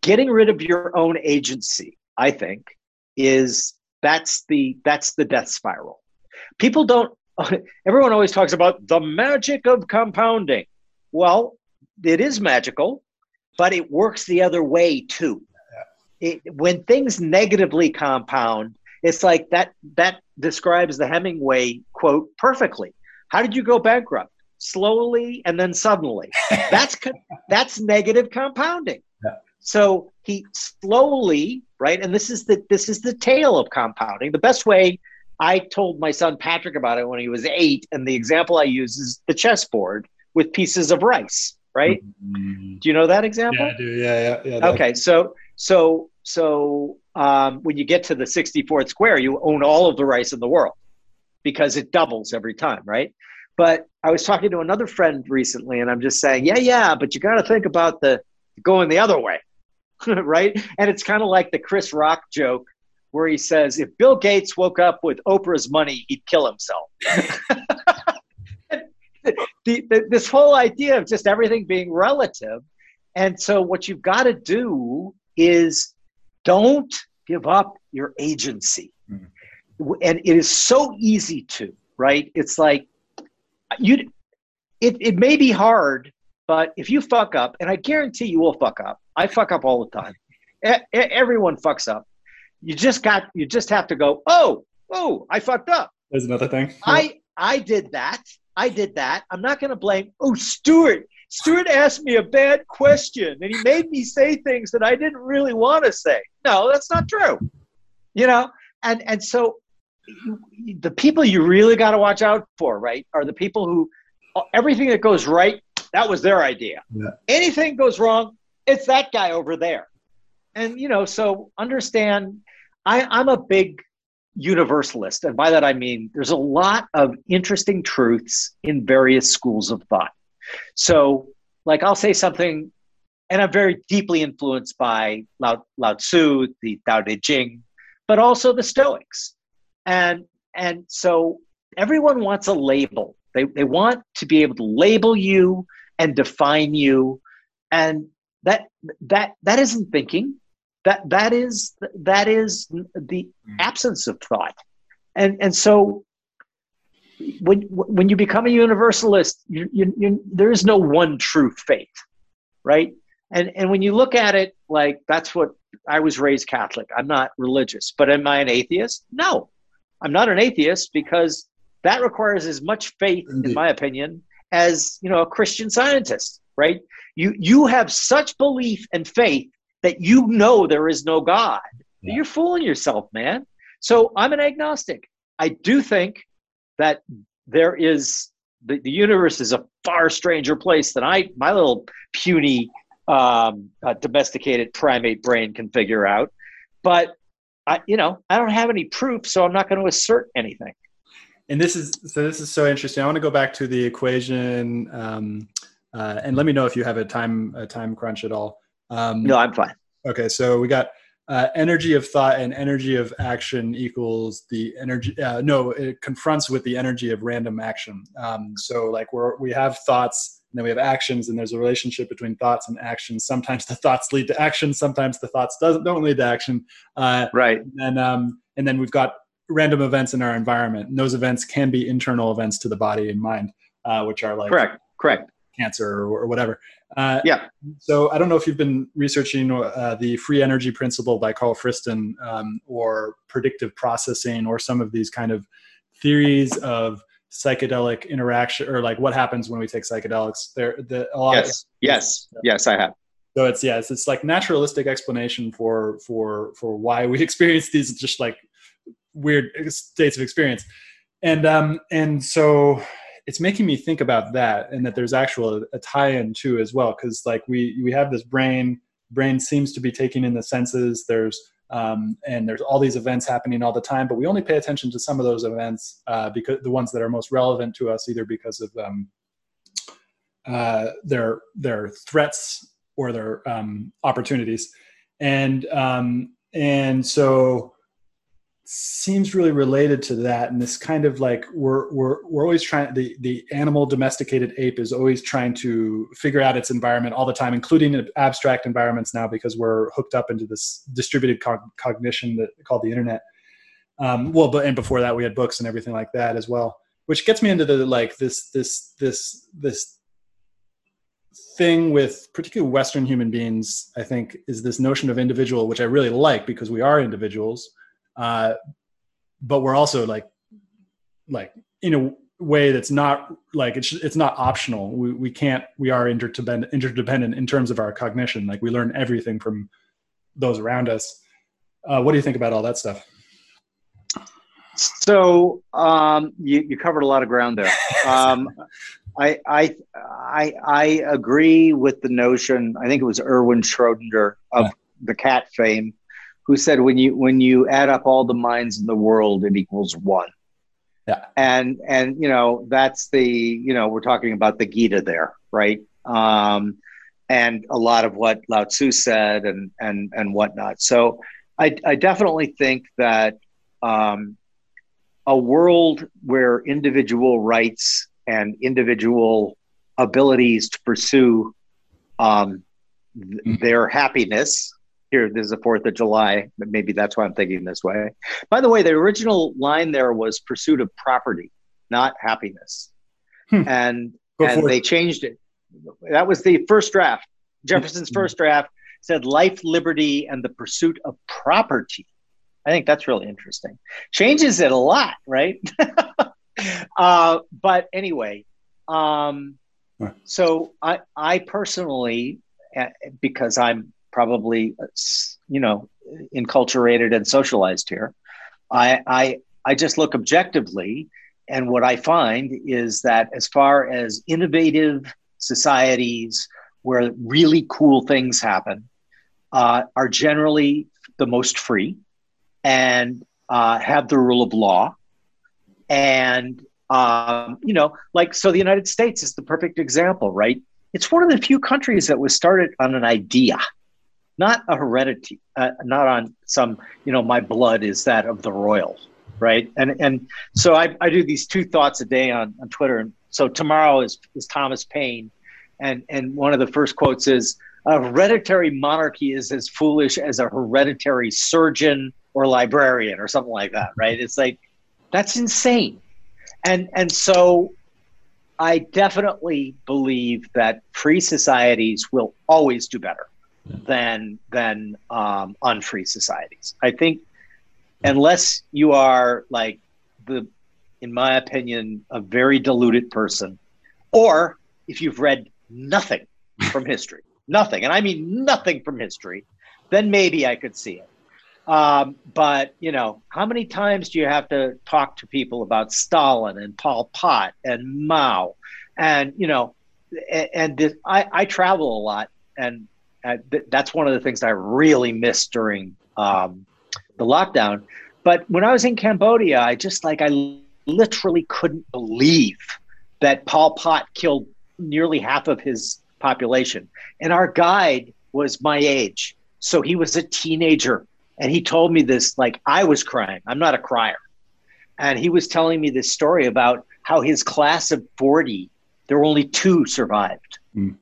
getting rid of your own agency i think is that's the that's the death spiral. People don't everyone always talks about the magic of compounding. Well it is magical but it works the other way too. It, when things negatively compound it's like that that describes the hemingway quote perfectly. How did you go bankrupt? Slowly and then suddenly. That's that's negative compounding. So he slowly right and this is the this is the tale of compounding the best way I told my son Patrick about it when he was eight, and the example I use is the chessboard with pieces of rice. Right? Mm-hmm. Do you know that example? Yeah, I do. Yeah, yeah, yeah. Okay, so so so um, when you get to the 64th square, you own all of the rice in the world because it doubles every time, right? But I was talking to another friend recently, and I'm just saying, yeah, yeah, but you got to think about the going the other way, right? And it's kind of like the Chris Rock joke where he says, if Bill Gates woke up with Oprah's money, he'd kill himself. the, the, this whole idea of just everything being relative. And so, what you've got to do is don't give up your agency. Mm-hmm. And it is so easy to, right? It's like you it, it may be hard, but if you fuck up, and I guarantee you will fuck up. I fuck up all the time. everyone fucks up. You just got you just have to go oh oh i fucked up. There's another thing. I i did that. I did that. I'm not going to blame oh stuart. Stuart asked me a bad question and he made me say things that i didn't really want to say. No that's not true. You know and and so the people you really got to watch out for right are the people who everything that goes right that was their idea. Yeah. anything goes wrong it's that guy over there and you know so understand I, I'm a big universalist. And by that I mean there's a lot of interesting truths in various schools of thought. So, like, I'll say something, and I'm very deeply influenced by Lao, Lao Tzu, the Tao Te Ching, but also the Stoics. And, and so everyone wants a label. They, they want to be able to label you and define you. And that, that, that isn't thinking. That that is that is the hmm. absence of thought. And and so when when you become a universalist you, you, you, there is no one true faith right? And and when you look at it like that's what i was raised catholic. I'm not religious. But am i an atheist? No. I'm not an atheist because that requires as much faith Indeed. in my opinion as you know a christian scientist right you you have such belief and faith that you know there is no God. Yeah. You're fooling yourself, man. So I'm an agnostic. I do think that there is the, the universe is a far stranger place than I my little puny um, uh, domesticated primate brain can figure out. But I, you know, I don't have any proof, so I'm not going to assert anything. And this is so. This is so interesting. I want to go back to the equation, um, uh, and let me know if you have a time a time crunch at all. Um, no, I'm fine. Okay, so we got uh, energy of thought and energy of action equals the energy. Uh, no, it confronts with the energy of random action. Um, so like we're we have thoughts and then we have actions, and there's a relationship between thoughts and actions. Sometimes the thoughts lead to action. Sometimes the thoughts doesn't don't lead to action. Uh, right. And um, and then we've got random events in our environment. And those events can be internal events to the body and mind, uh, which are like correct, correct, cancer or, or whatever. Uh, yeah. So I don't know if you've been researching uh, the free energy principle by Karl Friston um, or predictive processing or some of these kind of theories of psychedelic interaction or like what happens when we take psychedelics. There, the yes, of, yes, yes, I have. So it's yeah, it's, it's like naturalistic explanation for for for why we experience these just like weird states of experience, and um and so it's making me think about that and that there's actual a tie-in too as well because like we we have this brain brain seems to be taking in the senses there's um, and there's all these events happening all the time but we only pay attention to some of those events uh, because the ones that are most relevant to us either because of um, uh, their their threats or their um, opportunities. And um, and so seems really related to that and this kind of like we're we're we're always trying the the animal domesticated ape is always trying to figure out its environment all the time including abstract environments now because we're hooked up into this distributed cognition that called the internet. Um, well but and before that we had books and everything like that as well which gets me into the like this this this this thing with particularly western human beings i think is this notion of individual which i really like because we are individuals uh, but we're also like like in a way that's not like it's it's not optional we, we can't we are interdependent interdependent in terms of our cognition like we learn everything from those around us uh, what do you think about all that stuff So um, you, you covered a lot of ground there. Um, I, I, I, I agree with the notion. I think it was Erwin Schrödinger of yeah. the cat fame, who said when you when you add up all the minds in the world, it equals one. Yeah. And and you know that's the you know we're talking about the Gita there, right? Um, and a lot of what Lao Tzu said and and and whatnot. So I I definitely think that um, a world where individual rights and individual abilities to pursue um, th- mm-hmm. their happiness. Here, this is the Fourth of July, but maybe that's why I'm thinking this way. By the way, the original line there was pursuit of property, not happiness, hmm. and and they changed it. That was the first draft. Jefferson's mm-hmm. first draft said life, liberty, and the pursuit of property. I think that's really interesting. Changes it a lot, right? uh, but anyway, um, so I, I personally, uh, because I'm probably, uh, you know, enculturated and socialized here, I, I, I just look objectively, and what I find is that as far as innovative societies where really cool things happen, uh, are generally the most free and uh, have the rule of law. And, um, you know, like, so the United States is the perfect example, right? It's one of the few countries that was started on an idea, not a heredity, uh, not on some, you know, my blood is that of the royal, right? And and so I, I do these two thoughts a day on, on Twitter. And so tomorrow is, is Thomas Paine. And, and one of the first quotes is, a hereditary monarchy is as foolish as a hereditary surgeon or librarian or something like that, right? It's like that's insane. And and so I definitely believe that free societies will always do better than than um, unfree societies. I think unless you are like the, in my opinion, a very deluded person, or if you've read nothing from history, nothing, and I mean nothing from history, then maybe I could see it. Um, but you know, how many times do you have to talk to people about Stalin and Pol Pot and Mao, and you know, and, and this, I, I travel a lot, and th- that's one of the things I really missed during um, the lockdown. But when I was in Cambodia, I just like I literally couldn't believe that Pol Pot killed nearly half of his population, and our guide was my age, so he was a teenager and he told me this like I was crying. I'm not a crier. And he was telling me this story about how his class of 40, there were only two survived. Mm.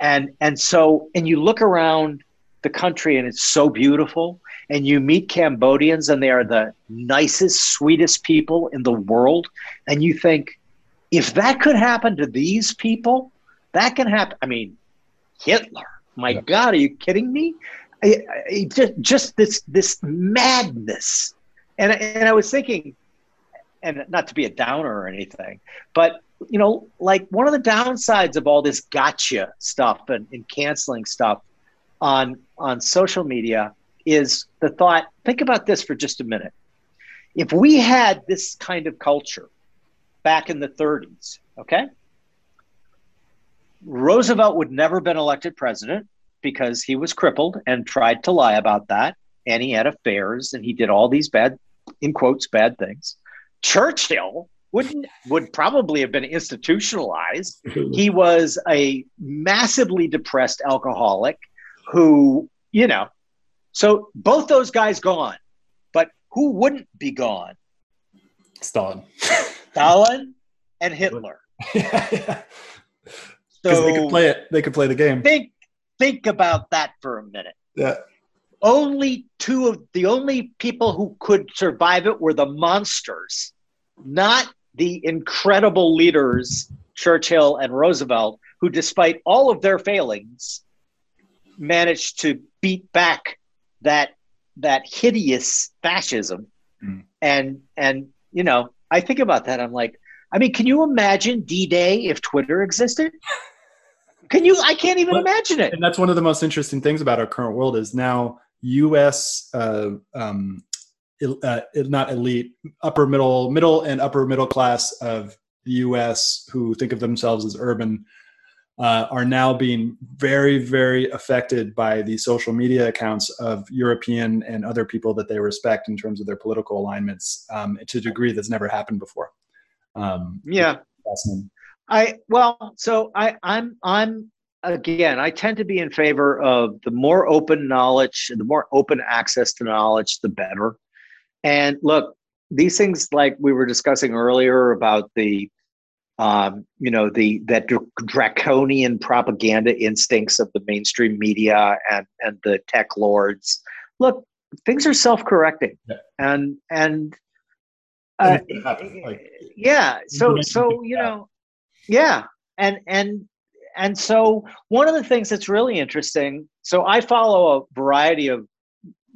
And and so and you look around the country and it's so beautiful and you meet Cambodians and they are the nicest, sweetest people in the world and you think if that could happen to these people, that can happen. I mean, Hitler. My yeah. God, are you kidding me? just just this this madness, and and I was thinking, and not to be a downer or anything, but you know, like one of the downsides of all this gotcha stuff and, and canceling stuff on on social media is the thought. Think about this for just a minute. If we had this kind of culture back in the 30s, okay, Roosevelt would never been elected president because he was crippled and tried to lie about that. And he had affairs and he did all these bad, in quotes, bad things. Churchill wouldn't would probably have been institutionalized. He was a massively depressed alcoholic who, you know, so both those guys gone. But who wouldn't be gone? Stalin. Stalin and Hitler. yeah, yeah. So they could play it. They could play the game. Think think about that for a minute. Yeah. Only two of the only people who could survive it were the monsters, not the incredible leaders, Churchill and Roosevelt, who, despite all of their failings, managed to beat back that that hideous fascism. Mm. And and you know, I think about that. I'm like, I mean, can you imagine D-Day if Twitter existed? Can you? I can't even but, imagine it. And that's one of the most interesting things about our current world is now U.S. Uh, um, uh, not elite, upper middle, middle and upper middle class of the U.S. who think of themselves as urban uh, are now being very, very affected by the social media accounts of European and other people that they respect in terms of their political alignments um, to a degree that's never happened before. Um, yeah. I well, so I I'm I'm again, I tend to be in favor of the more open knowledge, the more open access to knowledge, the better. And look, these things like we were discussing earlier about the um, you know the that draconian propaganda instincts of the mainstream media and and the tech lords. Look things are self-correcting. Yeah. and and uh, like, yeah so so you know yeah. And and and so one of the things that's really interesting so i follow a variety of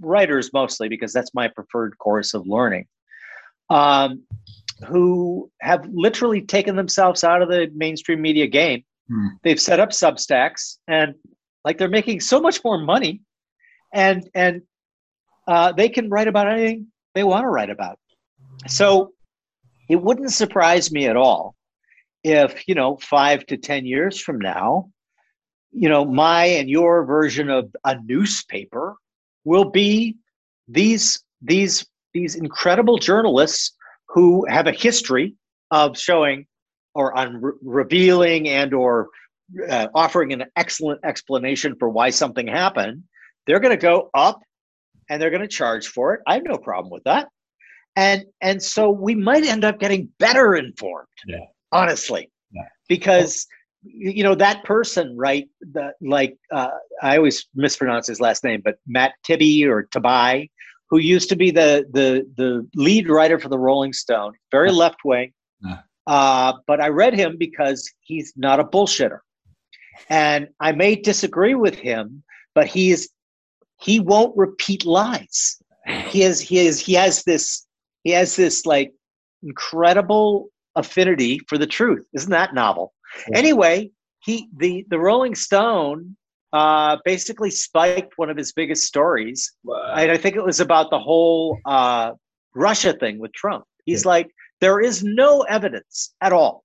writers mostly because that's my preferred course of learning um, who have literally taken themselves out of the mainstream media game. Hmm. They've set up Substacks and like they're making so much more money, and and uh, they can write about anything they want to write about. So it wouldn't surprise me at all if you know five to ten years from now, you know my and your version of a newspaper will be these these these incredible journalists who have a history of showing or on re- revealing and or uh, offering an excellent explanation for why something happened they're going to go up and they're going to charge for it i have no problem with that and and so we might end up getting better informed yeah. honestly yeah. because you know that person right the, like uh, i always mispronounce his last name but matt tibby or tabai who used to be the the the lead writer for the Rolling Stone, very left wing. Uh, but I read him because he's not a bullshitter, and I may disagree with him, but he is he won't repeat lies. He has he has he has this he has this like incredible affinity for the truth. Isn't that novel? Yeah. Anyway, he the the Rolling Stone uh, basically spiked one of his biggest stories. Wow. And I think it was about the whole uh, Russia thing with Trump. He's yeah. like, there is no evidence at all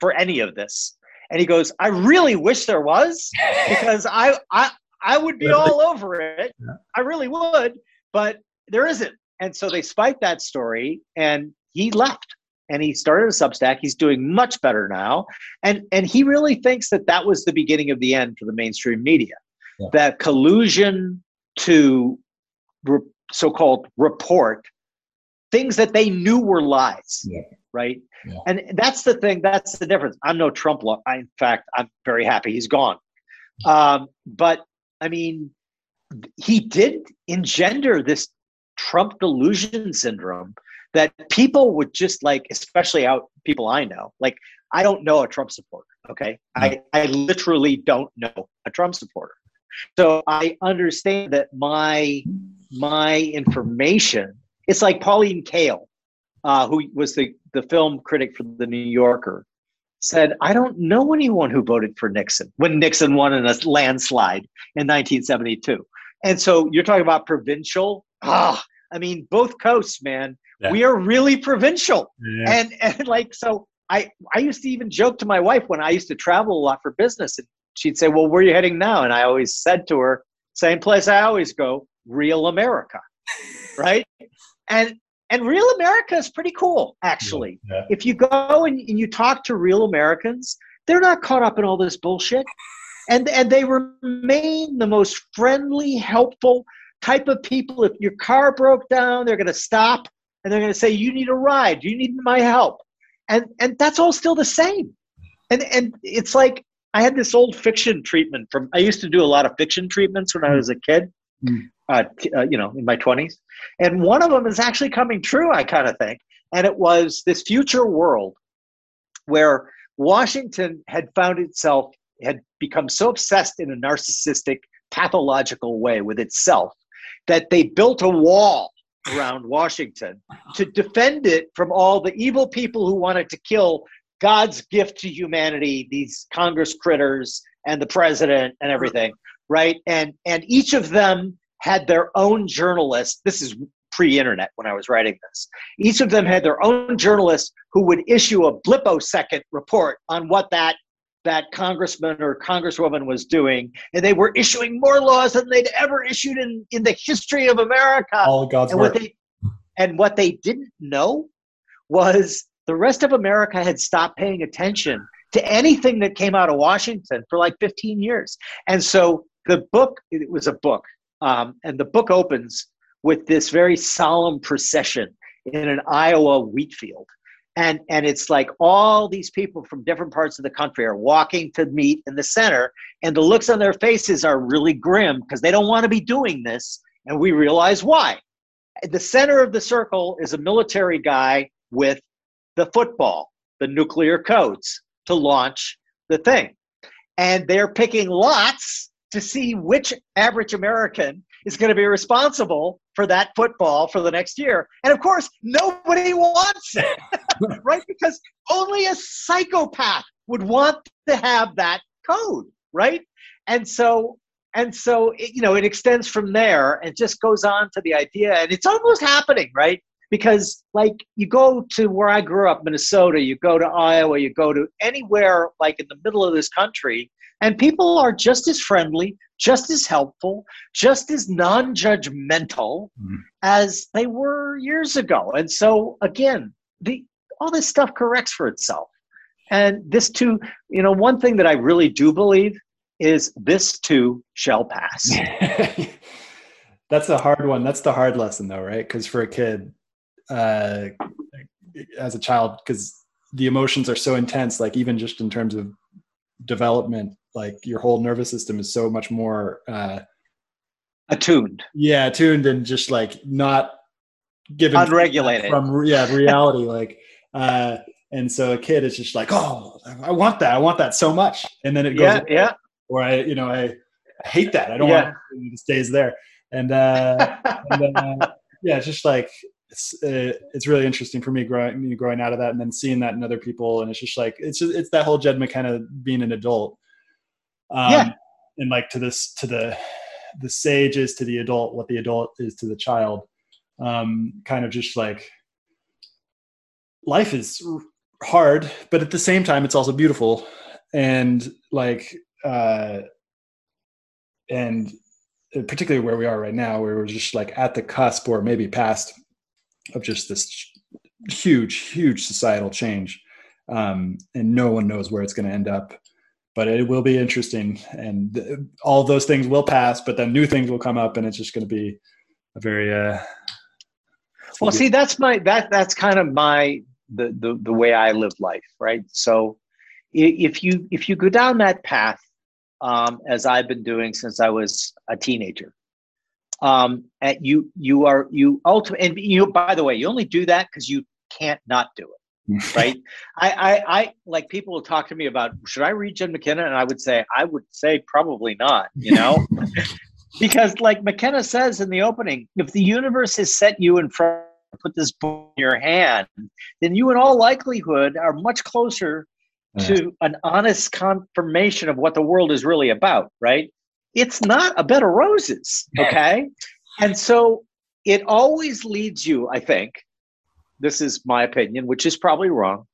for any of this. And he goes, I really wish there was because I, I, I would be all over it. Yeah. I really would, but there isn't. And so they spiked that story and he left and he started a Substack. He's doing much better now, and and he really thinks that that was the beginning of the end for the mainstream media. Yeah. That collusion to re- so-called report things that they knew were lies, yeah. right? Yeah. And that's the thing. That's the difference. I'm no Trump. Lo- I, in fact, I'm very happy he's gone. Um, but I mean, he did engender this Trump delusion syndrome that people would just like, especially out people I know, like I don't know a Trump supporter. Okay. I, I literally don't know a Trump supporter. So I understand that my my information, it's like Pauline Kael, uh, who was the, the film critic for the New Yorker, said, I don't know anyone who voted for Nixon when Nixon won in a landslide in 1972. And so you're talking about provincial. Ah, I mean, both coasts, man. Yeah. We are really provincial. Yeah. And and like so I I used to even joke to my wife when I used to travel a lot for business and she'd say, "Well, where are you heading now?" And I always said to her, "Same place I always go, real America." right? And and real America is pretty cool actually. Yeah. If you go and, and you talk to real Americans, they're not caught up in all this bullshit. And and they remain the most friendly, helpful type of people. If your car broke down, they're going to stop and they're going to say, "You need a ride. You need my help," and and that's all still the same. And and it's like I had this old fiction treatment from. I used to do a lot of fiction treatments when I was a kid, mm. uh, uh, you know, in my twenties, and one of them is actually coming true. I kind of think, and it was this future world where Washington had found itself had become so obsessed in a narcissistic, pathological way with itself that they built a wall around Washington to defend it from all the evil people who wanted to kill God's gift to humanity, these Congress critters and the president and everything, right? And and each of them had their own journalist. This is pre-internet when I was writing this. Each of them had their own journalist who would issue a blippo-second report on what that that congressman or congresswoman was doing, and they were issuing more laws than they'd ever issued in, in the history of America. All God's and work. What they, and what they didn't know was the rest of America had stopped paying attention to anything that came out of Washington for like 15 years. And so the book, it was a book, um, and the book opens with this very solemn procession in an Iowa wheat field. And, and it's like all these people from different parts of the country are walking to meet in the center, and the looks on their faces are really grim because they don't want to be doing this. And we realize why. At the center of the circle is a military guy with the football, the nuclear codes to launch the thing. And they're picking lots to see which average American is going to be responsible for that football for the next year. And of course, nobody wants it, right? Because only a psychopath would want to have that code, right? And so, and so, it, you know, it extends from there and just goes on to the idea, and it's almost happening, right? Because, like, you go to where I grew up, Minnesota, you go to Iowa, you go to anywhere like in the middle of this country, and people are just as friendly, just as helpful, just as non judgmental mm-hmm. as they were years ago. And so, again, the, all this stuff corrects for itself. And this too, you know, one thing that I really do believe is this too shall pass. That's a hard one. That's the hard lesson, though, right? Because for a kid, uh, as a child, because the emotions are so intense, like even just in terms of development like your whole nervous system is so much more uh attuned. Yeah attuned and just like not given unregulated. from yeah reality like uh and so a kid is just like oh i want that i want that so much. And then it goes yeah yeah. or i you know i, I hate that. I don't yeah. want it, it stays there. And uh, and, uh yeah it's just like it's uh, it's really interesting for me growing growing out of that and then seeing that in other people. And it's just like it's just, it's that whole Jed McKenna being an adult um, yeah. and like to this to the the sage is to the adult what the adult is to the child um, kind of just like life is hard but at the same time it's also beautiful and like uh and particularly where we are right now where we're just like at the cusp or maybe past of just this huge, huge societal change. Um, and no one knows where it's going to end up. But it will be interesting, and all those things will pass. But then new things will come up, and it's just going to be a very. Uh, well, see, that's my that that's kind of my the, the the way I live life, right? So, if you if you go down that path, um, as I've been doing since I was a teenager, um, and you you are you ultimately and you by the way you only do that because you can't not do it right? I, I i like people will talk to me about should i read jed mckenna? And i would say i would say probably not you know? Because like mckenna says in the opening if the universe has set you in front put this book in your hand then you in all likelihood are much closer to an honest confirmation of what the world is really about right? It's not a bed of roses. Okay. and so it always leads you, I think, this is my opinion, which is probably wrong.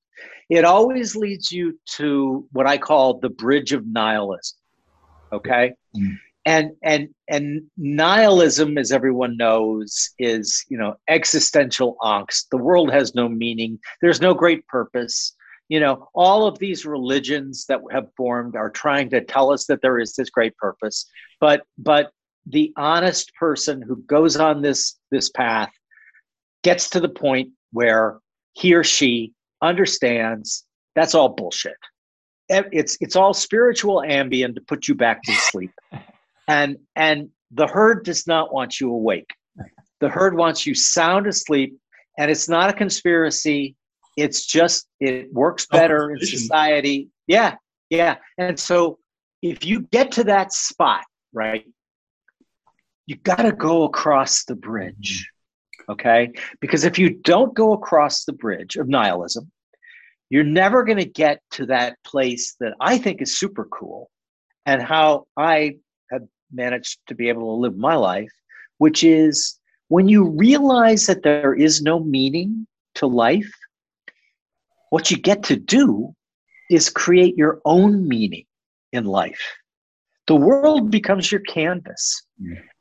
It always leads you to what I call the bridge of nihilism. Okay. Mm. And and and nihilism, as everyone knows, is you know existential angst. The world has no meaning. There's no great purpose you know all of these religions that have formed are trying to tell us that there is this great purpose but but the honest person who goes on this this path gets to the point where he or she understands that's all bullshit. It's it's all spiritual Ambien to put you back to sleep. And and the herd does not want you awake. The herd wants you sound asleep and it's not a conspiracy. It's just it works better in society. Yeah yeah. And so if you get to that spot right you got to go across the bridge okay because if you don't go across the bridge of nihilism you're never going to get to that place that i think is super cool and how i have managed to be able to live my life which is when you realize that there is no meaning to life, what you get to do is create your own meaning in life. The world becomes your canvas.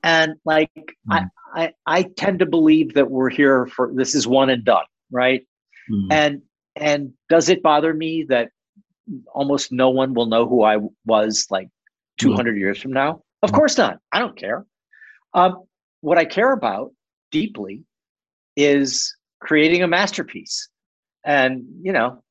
And like mm. I, I I tend to believe that we're here for this is one and done, right? Mm. And and does it bother me that almost no one will know who I was like 200 mm. years from now? Of mm. course not. I don't care. Um, what I care about deeply is creating a masterpiece. And, you know,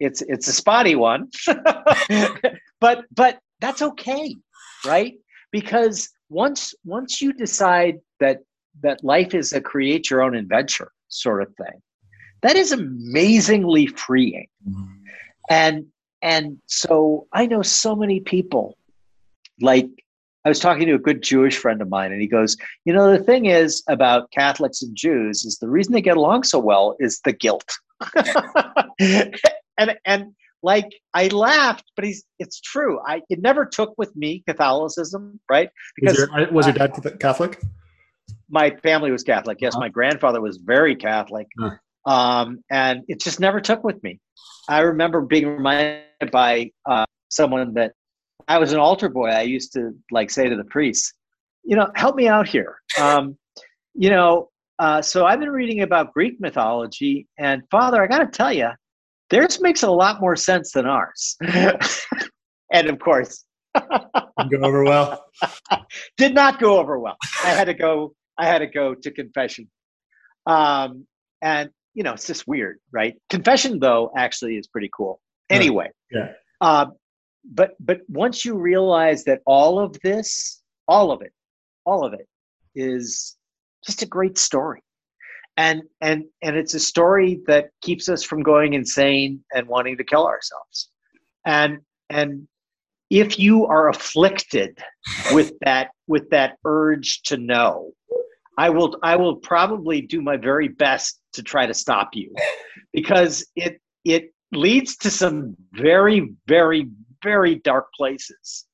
it's it's a spotty one. but but that's okay, right? Because once once you decide that that life is a create your own adventure sort of thing, that is amazingly freeing. Mm-hmm. And and so I know so many people like I was talking to a good Jewish friend of mine, and he goes, You know, the thing is about Catholics and Jews is the reason they get along so well is the guilt. and and like I laughed, but he's it's true. I it never took with me Catholicism, right? Because was your, was your dad Catholic? My family was Catholic. Yes, uh-huh. my grandfather was very Catholic, uh-huh. um, and it just never took with me. I remember being reminded by uh, someone that I was an altar boy. I used to like say to the priests, you know, help me out here. Um, you know, uh, so I've been reading about Greek mythology, and Father, I got to tell you, theirs makes a lot more sense than ours. and of course, go over well. Did not go over well. I had to go. I had to go to confession, um, and you know, it's just weird, right? Confession, though, actually is pretty cool. Anyway, yeah. Uh, but but once you realize that all of this, all of it, all of it, is just a great story, and and and it's a story that keeps us from going insane and wanting to kill ourselves, and and if you are afflicted with that with that urge to know I will I will probably do my very best to try to stop you. Because it it leads to some very very very dark places.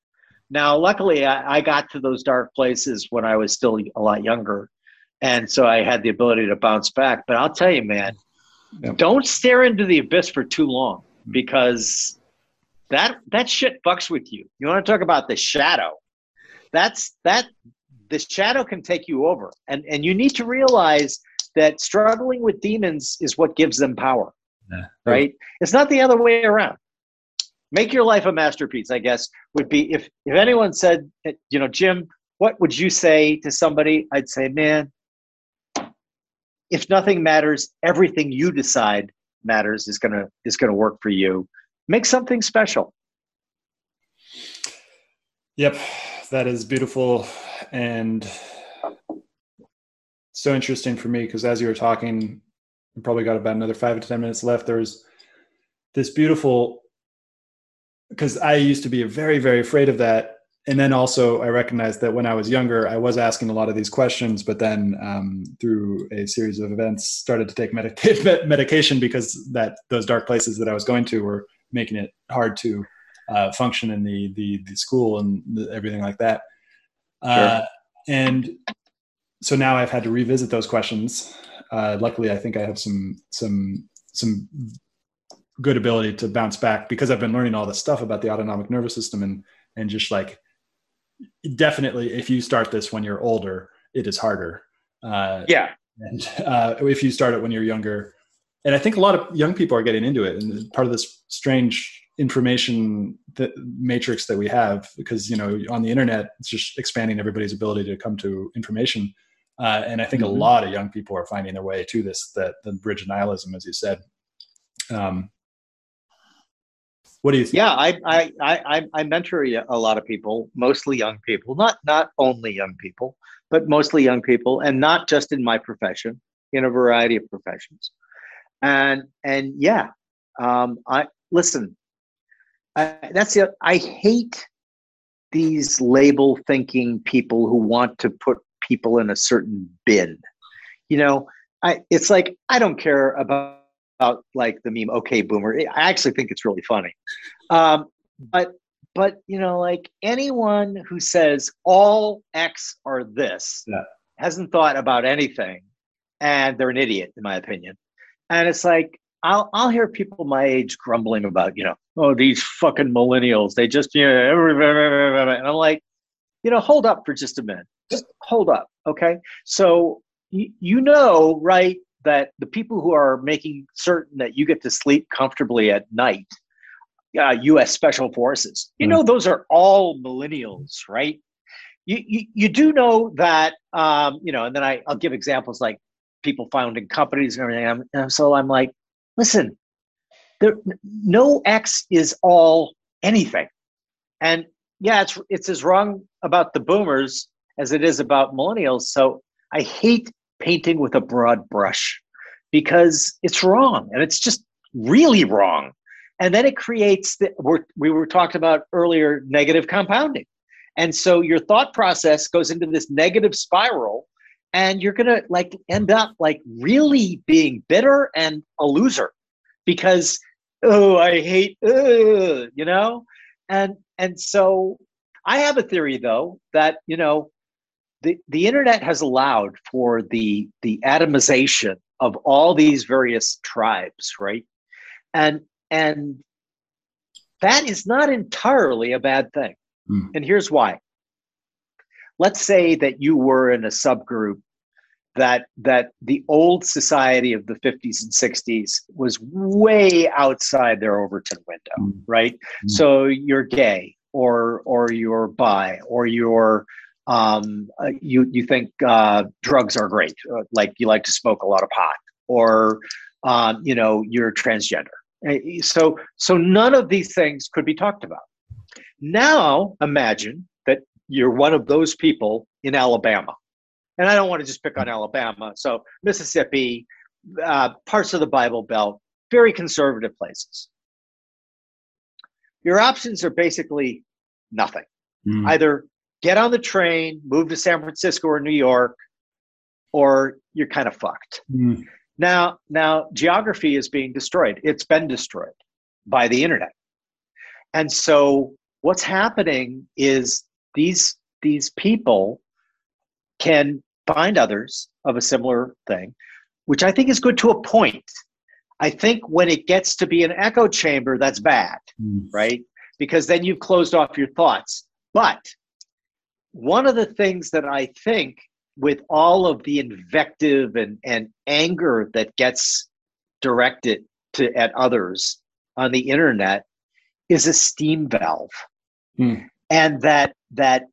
Now, luckily, I, I got to those dark places when I was still a lot younger, and so I had the ability to bounce back. But I'll tell you, man, yep. don't stare into the abyss for too long mm-hmm. because that that shit fucks with you. You want to talk about the shadow? That's that the shadow can take you over and and you need to realize that struggling with demons is what gives them power yeah. right it's not the other way around make your life a masterpiece i guess would be if if anyone said you know jim what would you say to somebody i'd say man if nothing matters everything you decide matters is gonna is gonna work for you make something special yep that is beautiful and so interesting for me because as you were talking, I probably got about another five to ten minutes left. There's this beautiful because I used to be very, very afraid of that. And then also, I recognized that when I was younger, I was asking a lot of these questions, but then um, through a series of events, started to take medica- medication because that those dark places that I was going to were making it hard to uh, function in the, the the school and the, everything like that. Uh, and so now I've had to revisit those questions. Uh, luckily, I think I have some some some good ability to bounce back because I've been learning all this stuff about the autonomic nervous system and and just like definitely if you start this when you're older, it is harder. Uh, yeah. And uh, if you start it when you're younger, and I think a lot of young people are getting into it, and part of this strange information that matrix that we have because you know on the internet it's just expanding everybody's ability to come to information uh, and i think mm-hmm. a lot of young people are finding their way to this that the bridge of nihilism as you said um, what do you think? yeah I, I i i mentor a lot of people mostly young people not not only young people but mostly young people and not just in my profession in a variety of professions and and yeah um, i listen that's it. I hate these label thinking people who want to put people in a certain bin. You know, I it's like I don't care about, about like the meme okay boomer. I actually think it's really funny. Um, but but you know like anyone who says all x are this yeah. hasn't thought about anything, and they're an idiot, in my opinion. And it's like I'll I'll hear people my age grumbling about, you know, oh these fucking millennials, they just you know, and I'm like, you know, hold up for just a minute, just hold up, okay? So you, you know, right, that the people who are making certain that you get to sleep comfortably at night, uh, U.S. Special Forces, you mm. know, those are all millennials, right? You, you, you do know that, um, you know, and then I, I'll give examples like people founding companies and everything. I'm, and so I'm like, listen, there, no X is all anything. And yeah, it's, it's as wrong about the boomers as it is about millennials. So I hate painting with a broad brush because it's wrong and it's just really wrong. And then it creates the, we're, we were talked about earlier negative compounding. And so your thought process goes into this negative spiral and you're going to like end up like really being bitter and a loser because oh i hate uh, you know and and so i have a theory though that you know the, the internet has allowed for the the atomization of all these various tribes right and and that is not entirely a bad thing mm. and here's why let's say that you were in a subgroup that that the old society of the 50s and 60s was way outside their overton window mm. right mm. so you're gay or or you're bi or you're um, uh, you you think uh, drugs are great, uh, like you like to smoke a lot of pot, or um, you know you're transgender. So so none of these things could be talked about. Now imagine that you're one of those people in Alabama, and I don't want to just pick on Alabama. So Mississippi, uh, parts of the Bible Belt, very conservative places. Your options are basically nothing. Mm. Either get on the train, move to San Francisco or New York, or you're kind of fucked. Mm. Now, now geography is being destroyed. It's been destroyed by the internet. And so what's happening is these these people can find others of a similar thing, which I think is good to a point. I think when it gets to be an echo chamber, that's bad, mm. right? Because then you've closed off your thoughts. But one of the things that I think with all of the invective and, and anger that gets directed to at others on the internet is a steam valve. Hmm. And that that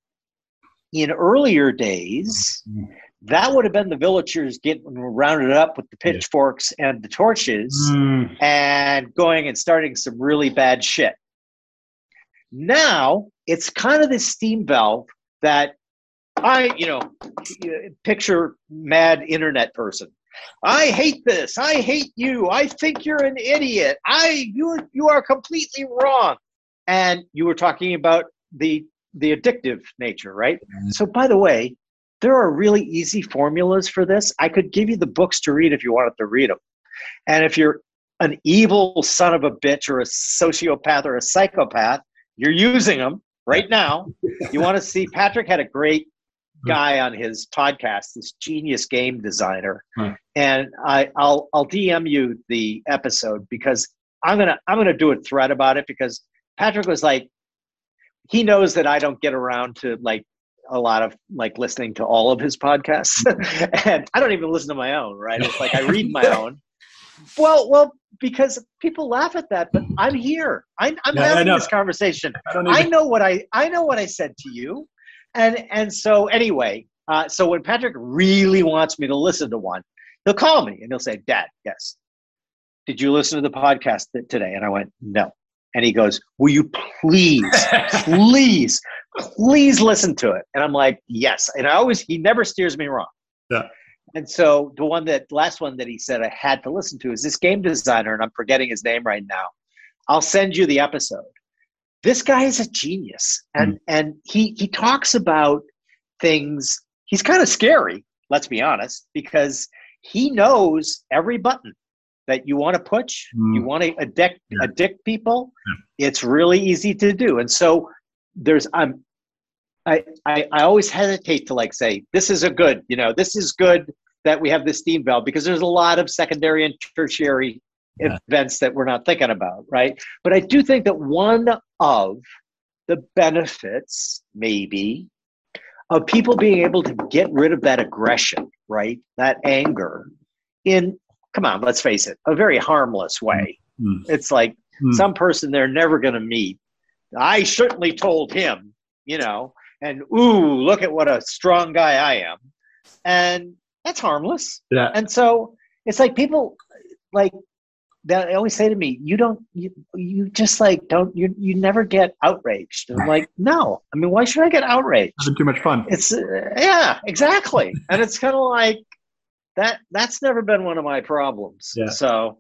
in earlier days, hmm. that would have been the villagers getting rounded up with the pitchforks yeah. and the torches hmm. and going and starting some really bad shit. Now it's kind of this steam valve that I, you know, picture mad internet person. I hate this. I hate you. I think you're an idiot. I you you are completely wrong. And you were talking about the the addictive nature, right? Mm-hmm. So by the way, there are really easy formulas for this. I could give you the books to read if you wanted to read them. And if you're an evil son of a bitch or a sociopath or a psychopath, you're using them right now. You want to see Patrick had a great hmm. guy on his podcast, this genius game designer, hmm. and I, I'll I'll DM you the episode because I'm gonna I'm gonna do a thread about it because Patrick was like, he knows that I don't get around to like a lot of like listening to all of his podcasts, hmm. and I don't even listen to my own. Right? It's like I read my own. Well, well, because people laugh at that, but I'm here. I'm, I'm having this conversation. I, even... I, know what I I know what I said to you, and and so anyway, uh, so when Patrick really wants me to listen to one, he'll call me and he'll say, "Dad, yes, did you listen to the podcast today?" And I went, "No." And he goes, "Will you please, please, please listen to it?" And I'm like, "Yes." And I always he never steers me wrong. Yeah. And so the one that last one that he said I had to listen to is this game designer, and I'm forgetting his name right now. I'll send you the episode. This guy is a genius, and mm. and he he talks about things. He's kind of scary, let's be honest, because he knows every button that you want to push. Mm. You want to addict yeah. addict people. Yeah. It's really easy to do, and so there's I'm I, I I always hesitate to like say this is a good, you know, this is good that we have this steam valve because there's a lot of secondary and tertiary yeah. events that we're not thinking about, right? But I do think that one of the benefits, maybe, of people being able to get rid of that aggression, right? That anger in, come on, let's face it, a very harmless way. Mm-hmm. It's like mm-hmm. some person they're never going to meet. I certainly told him, you know, and ooh, look at what a strong guy I am. And that's harmless. Yeah. And so it's like people like they always say to me, "You don't, you, you just like don't, you, you never get outraged." And I'm like, "No, I mean, why should I get outraged? Having too much fun." It's uh, yeah, exactly, and it's kind of like that. That's never been one of my problems. Yeah. So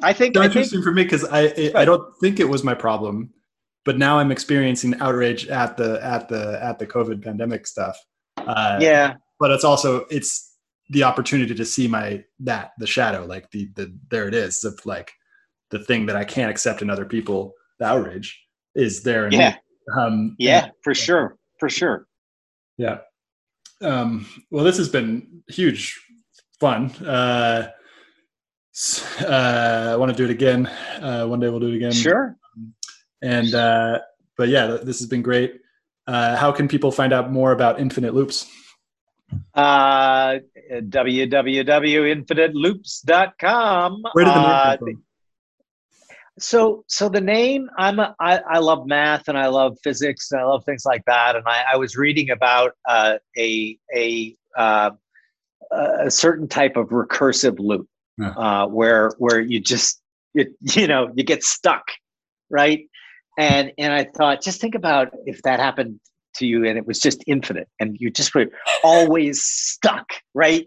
I think I interesting think, for me because I I don't think it was my problem, but now I'm experiencing outrage at the at the at the COVID pandemic stuff. Uh, yeah, but it's also it's the opportunity to see my that the shadow like the the there it is of like the thing that I can't accept in other people the outrage is there yeah. Um yeah and, for sure for sure. Yeah. Um well this has been huge fun. Uh uh I want to do it again? Uh one day we'll do it again. Sure and uh but yeah this has been great uh how can people find out more about infinite loops uh, www.infiniteloops.com. Where did the name uh, come from? So, so the name, I'm a, I, I love math and I love physics and I love things like that. And I, I was reading about uh, a, a, uh, a certain type of recursive loop yeah. uh, where, where you just, it, you know, you get stuck. Right. And, and I thought, just think about if that happened to you and it was just infinite and you just were always stuck right?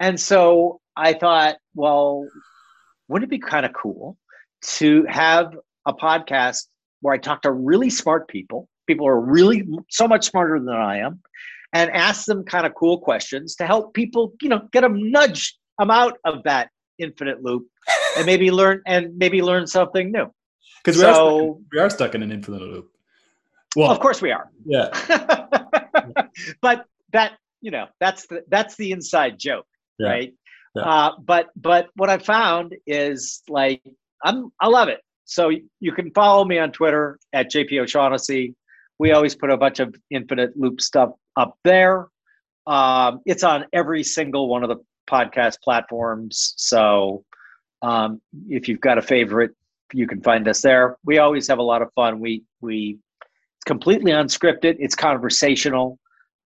And so i thought well wouldn't it be kind of cool to have a podcast where i talk to really smart people people who are really so much smarter than i am and ask them kind of cool questions to help people you know get them nudge them out of that infinite loop and maybe learn and maybe learn something new because we, so, we are stuck in an infinite loop well, of course we are. Yeah. but that you know that's the that's the inside joke, yeah. right? Yeah. Uh, but but what I found is like I'm I love it. So you can follow me on Twitter at JP O'Shaughnessy. We always put a bunch of infinite loop stuff up there. Um, it's on every single one of the podcast platforms. So um, if you've got a favorite, you can find us there. We always have a lot of fun. We we it's completely unscripted. It's conversational.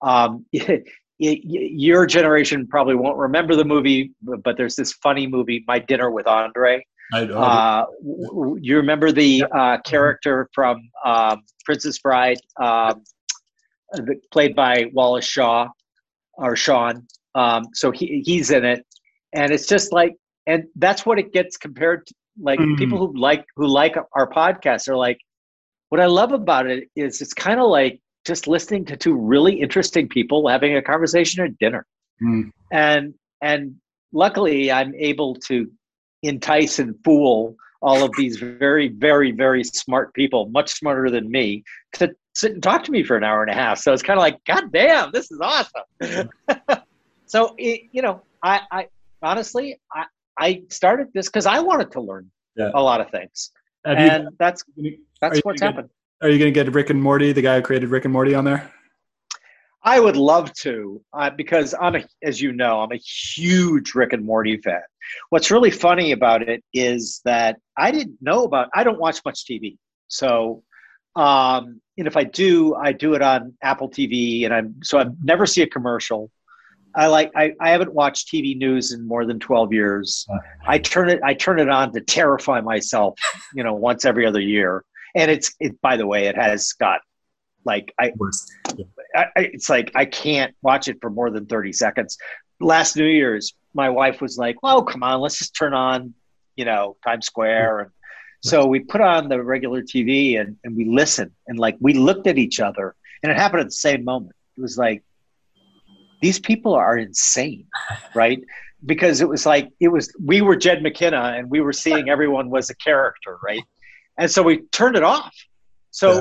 Um, it, it, your generation probably won't remember the movie, but there's this funny movie, My Dinner with Andre. I, uh, you remember the uh, character from um, Princess Bride, um, played by Wallace Shaw or Sean. Um, so he, he's in it, and it's just like, and that's what it gets compared to. Like mm. people who like who like our podcast are like, what I love about it is it's kind of like just listening to two really interesting people having a conversation at dinner. Mm. And and luckily I'm able to entice and fool all of these very, very, very smart people, much smarter than me, to sit and talk to me for an hour and a half. So it's kind of like, God damn, this is awesome. so it, you know, I, I honestly I, I started this because I wanted to learn yeah. a lot of things. Have and you, that's that's what's happened. Are you going to get Rick and Morty, the guy who created Rick and Morty, on there? I would love to, uh, because I'm a, as you know, I'm a huge Rick and Morty fan. What's really funny about it is that I didn't know about. I don't watch much TV, so um, and if I do, I do it on Apple TV, and I'm so I never see a commercial. I like I, I haven't watched TV news in more than 12 years. I turn it I turn it on to terrify myself, you know, once every other year. And it's it by the way, it has got like I, I it's like I can't watch it for more than 30 seconds. Last New Year's, my wife was like, "Oh, come on, let's just turn on, you know, Times Square." And so we put on the regular TV and, and we listened and like we looked at each other and it happened at the same moment. It was like these people are insane, right? Because it was like it was we were Jed McKenna and we were seeing everyone was a character, right? And so we turned it off. So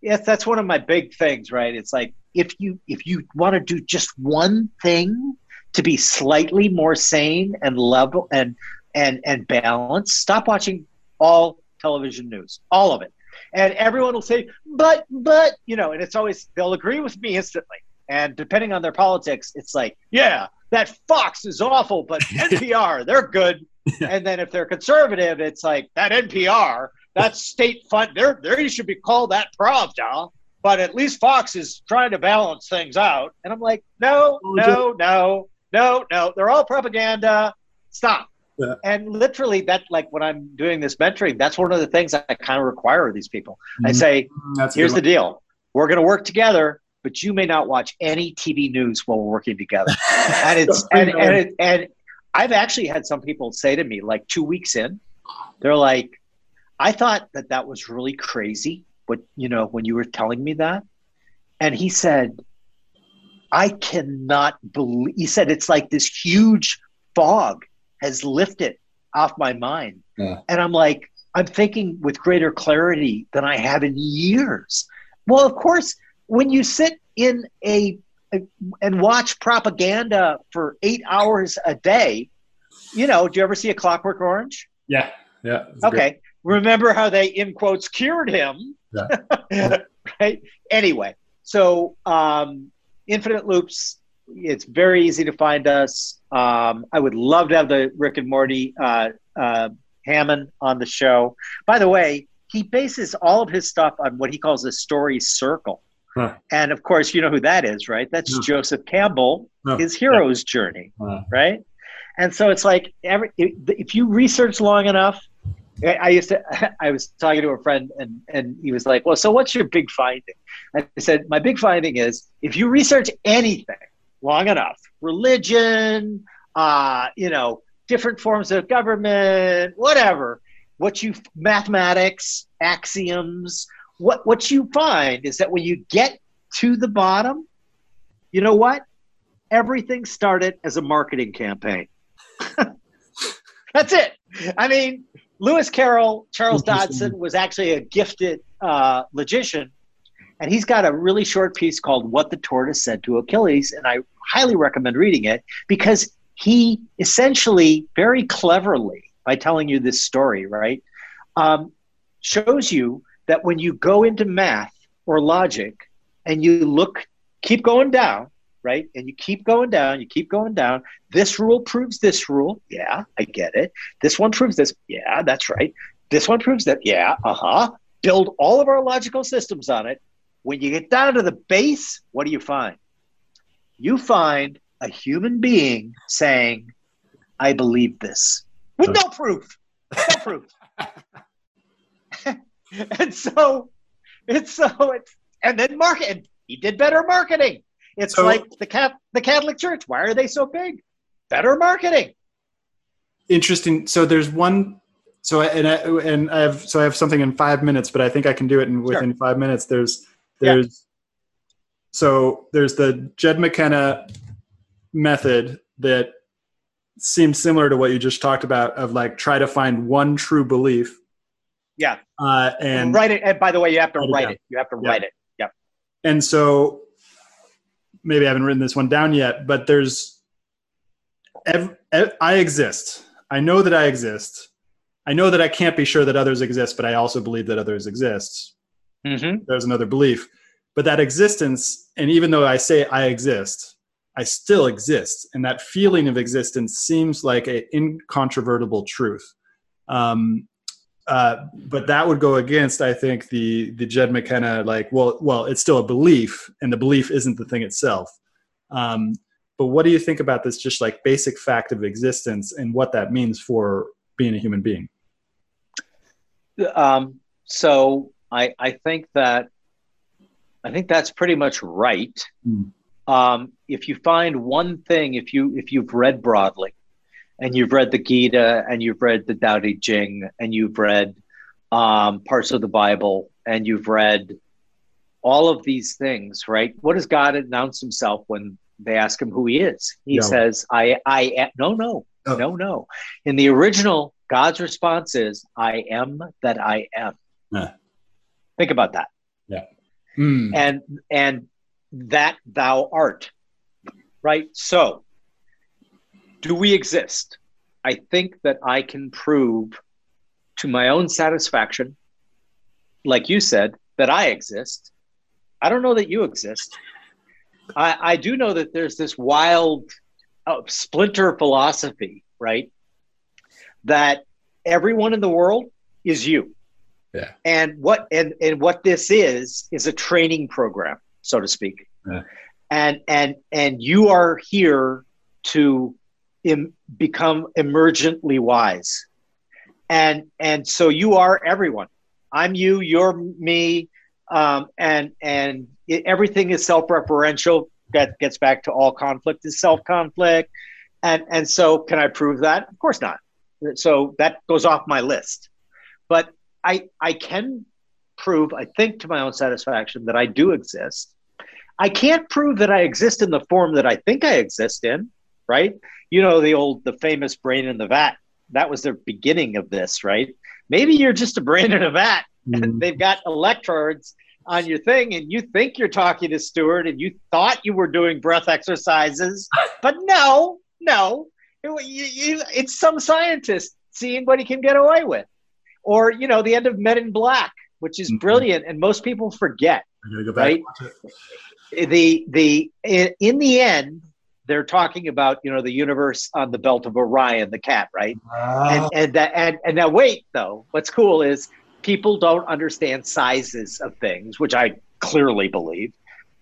yeah. yes, that's one of my big things, right? It's like if you if you want to do just one thing to be slightly more sane and level and and and balanced, stop watching all television news, all of it. And everyone will say, but but you know, and it's always they'll agree with me instantly. And depending on their politics, it's like, yeah, that Fox is awful, but NPR, they're good. And then if they're conservative, it's like that NPR, that's state fund. There, there you should be called that Pravda. But at least Fox is trying to balance things out. And I'm like, no, no, no, no, no. They're all propaganda. Stop. Yeah. And literally, that like when I'm doing this mentoring, that's one of the things I kind of require of these people. Mm-hmm. I say, that's here's the deal: we're going to work together, but you may not watch any TV news while we're working together. and it's and and, it, and I've actually had some people say to me, like two weeks in, they're like, I thought that that was really crazy. But you know, when you were telling me that, and he said, I cannot believe. He said it's like this huge fog has lifted off my mind, yeah. and I'm like, I'm thinking with greater clarity than I have in years. Well, of course, when you sit in a, a and watch propaganda for eight hours a day, you know, do you ever see a Clockwork Orange? Yeah, yeah. Okay. Great. Remember how they in quotes cured him? Yeah. right. Anyway, so um, Infinite Loops. It's very easy to find us. Um, I would love to have the Rick and Morty uh, uh, Harmon on the show. By the way, he bases all of his stuff on what he calls a story circle. Huh. And of course, you know who that is, right? That's Joseph Campbell, his hero's yeah. journey, right? And so it's like every if you research long enough, I used to I was talking to a friend and and he was like, "Well, so what's your big finding?" I said, "My big finding is if you research anything long enough, religion, uh, you know, different forms of government, whatever, what you mathematics, axioms, what what you find is that when you get to the bottom, you know what? Everything started as a marketing campaign. That's it. I mean, Lewis Carroll, Charles Dodgson was actually a gifted uh, logician, and he's got a really short piece called "What the Tortoise Said to Achilles," and I highly recommend reading it because he essentially, very cleverly, by telling you this story, right, um, shows you that when you go into math or logic and you look, keep going down, right? And you keep going down, you keep going down. This rule proves this rule. Yeah, I get it. This one proves this. Yeah, that's right. This one proves that. Yeah, uh huh. Build all of our logical systems on it. When you get down to the base, what do you find? You find a human being saying, I believe this with no proof. No proof. and so it's so it's and then market he did better marketing it's so, like the cat the catholic church why are they so big better marketing interesting so there's one so and I, and I have so I have something in five minutes, but I think I can do it in within sure. five minutes. There's there's yeah. so there's the Jed McKenna method that seems similar to what you just talked about of like try to find one true belief yeah. Uh, and write it. And by the way, you have to write, write it, it, You have to yeah. write it. Yeah. And so maybe I haven't written this one down yet, but there's ev- ev- I exist. I know that I exist. I know that I can't be sure that others exist, but I also believe that others exist. Mm-hmm. There's another belief. But that existence, and even though I say I exist, I still exist. And that feeling of existence seems like an incontrovertible truth. Um, uh, but that would go against, I think, the the Jed McKenna like, well, well, it's still a belief, and the belief isn't the thing itself. Um, but what do you think about this, just like basic fact of existence, and what that means for being a human being? Um, so I I think that I think that's pretty much right. Mm. Um, if you find one thing, if you if you've read broadly, and you've read the Gita and you've read the Tao Te Ching and you've read um, parts of the Bible and you've read all of these things, right? What does God announce himself when they ask him who he is? He no. says, I, I no, no, oh. no, no. In the original, God's response is, I am that I am. Yeah. Think about that. Yeah. Mm. And, and that thou art. Right? So, do we exist? I think that I can prove to my own satisfaction, like you said, that I exist. I don't know that you exist. I, I do know that there's this wild uh, splinter philosophy, right? That everyone in the world is you. Yeah. And what and and what this is is a training program, so to speak. Yeah. And and and you are here to Im- become emergently wise. And and so you are everyone. I'm you, you're me, um, and and it, everything is self-referential. That gets back to all conflict is self-conflict, and and so can I prove that? Of course not. So that goes off my list. But I I can prove, I think, to my own satisfaction that I do exist. I can't prove that I exist in the form that I think I exist in, right? You know the old, the famous brain in the vat. That was the beginning of this, right? Maybe you're just a brain in a vat, mm. and they've got electrodes on your thing and you think you're talking to Stuart and you thought you were doing breath exercises, but no, no, it, you, you, it's some scientist seeing what he can get away with. Or, you know, the end of Men in Black, which is mm-hmm. brilliant and most people forget. Go right? The, the, in, in the end, they're talking about you know the universe on the belt of Orion, the cat, right? And and that and and now wait though, what's cool is people don't understand sizes of things, which I clearly believe.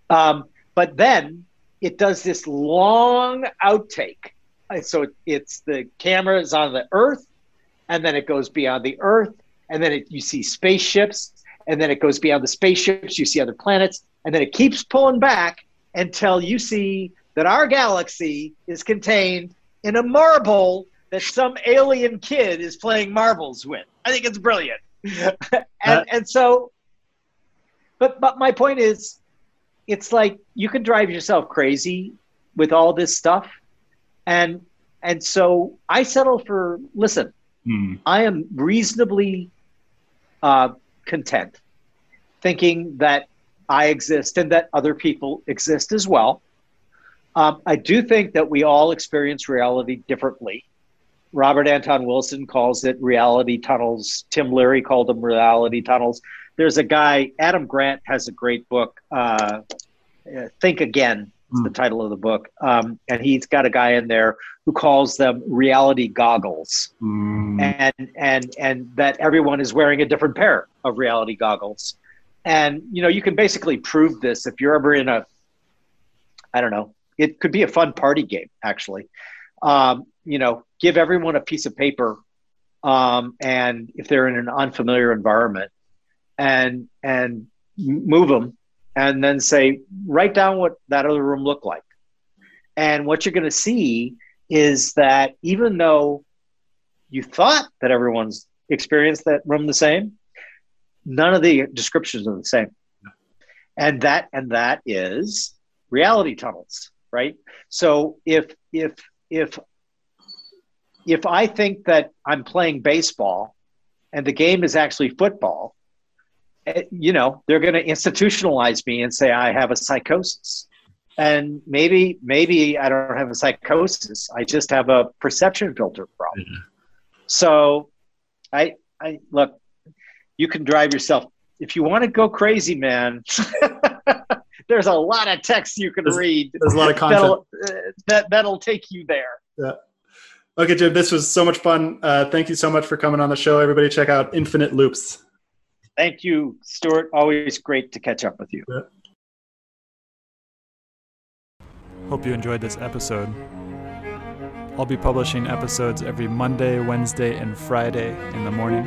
Um, but then it does this long outtake. So it's the camera is on the Earth, and then it goes beyond the Earth, and then it, you see spaceships, and then it goes beyond the spaceships. You see other planets, and then it keeps pulling back until you see that our galaxy is contained in a marble that some alien kid is playing marbles with. I think it's brilliant. and and so but but my point is it's like you can drive yourself crazy with all this stuff and and so i settle for listen hmm. i am reasonably uh, content thinking that i exist and that other people exist as well um, i do think that we all experience reality differently Robert Anton Wilson calls it reality tunnels. Tim Leary called them reality tunnels. There's a guy, Adam Grant has a great book, uh, Think Again, is the hmm. title of the book. Um, and he's got a guy in there who calls them reality goggles. Mm. And, and, and that everyone is wearing a different pair of reality goggles. And, you know, you can basically prove this if you're ever in a, I don't know, it could be a fun party game, actually. Um, you know, give everyone a piece of paper, um, and if they're in an unfamiliar environment, and and move them, and then say, write down what that other room looked like, and what you're going to see is that even though you thought that everyone's experienced that room the same, none of the descriptions are the same, and that and that is reality tunnels, right? So if if if if I think that I'm playing baseball and the game is actually football, eh, you know, they're going to institutionalize me and say I have a psychosis. And maybe, maybe I don't have a psychosis. I just have a perception filter problem. Mm-hmm. So, I, I look. You can drive yourself if you want to go crazy, man. there's a lot of text you can there's, read. There's a lot of content that'll, uh, that that'll take you there. Yeah. Okay, Jim, this was so much fun. Uh, thank you so much for coming on the show. Everybody, check out Infinite Loops. Thank you, Stuart. Always great to catch up with you. Yeah. Hope you enjoyed this episode. I'll be publishing episodes every Monday, Wednesday, and Friday in the morning.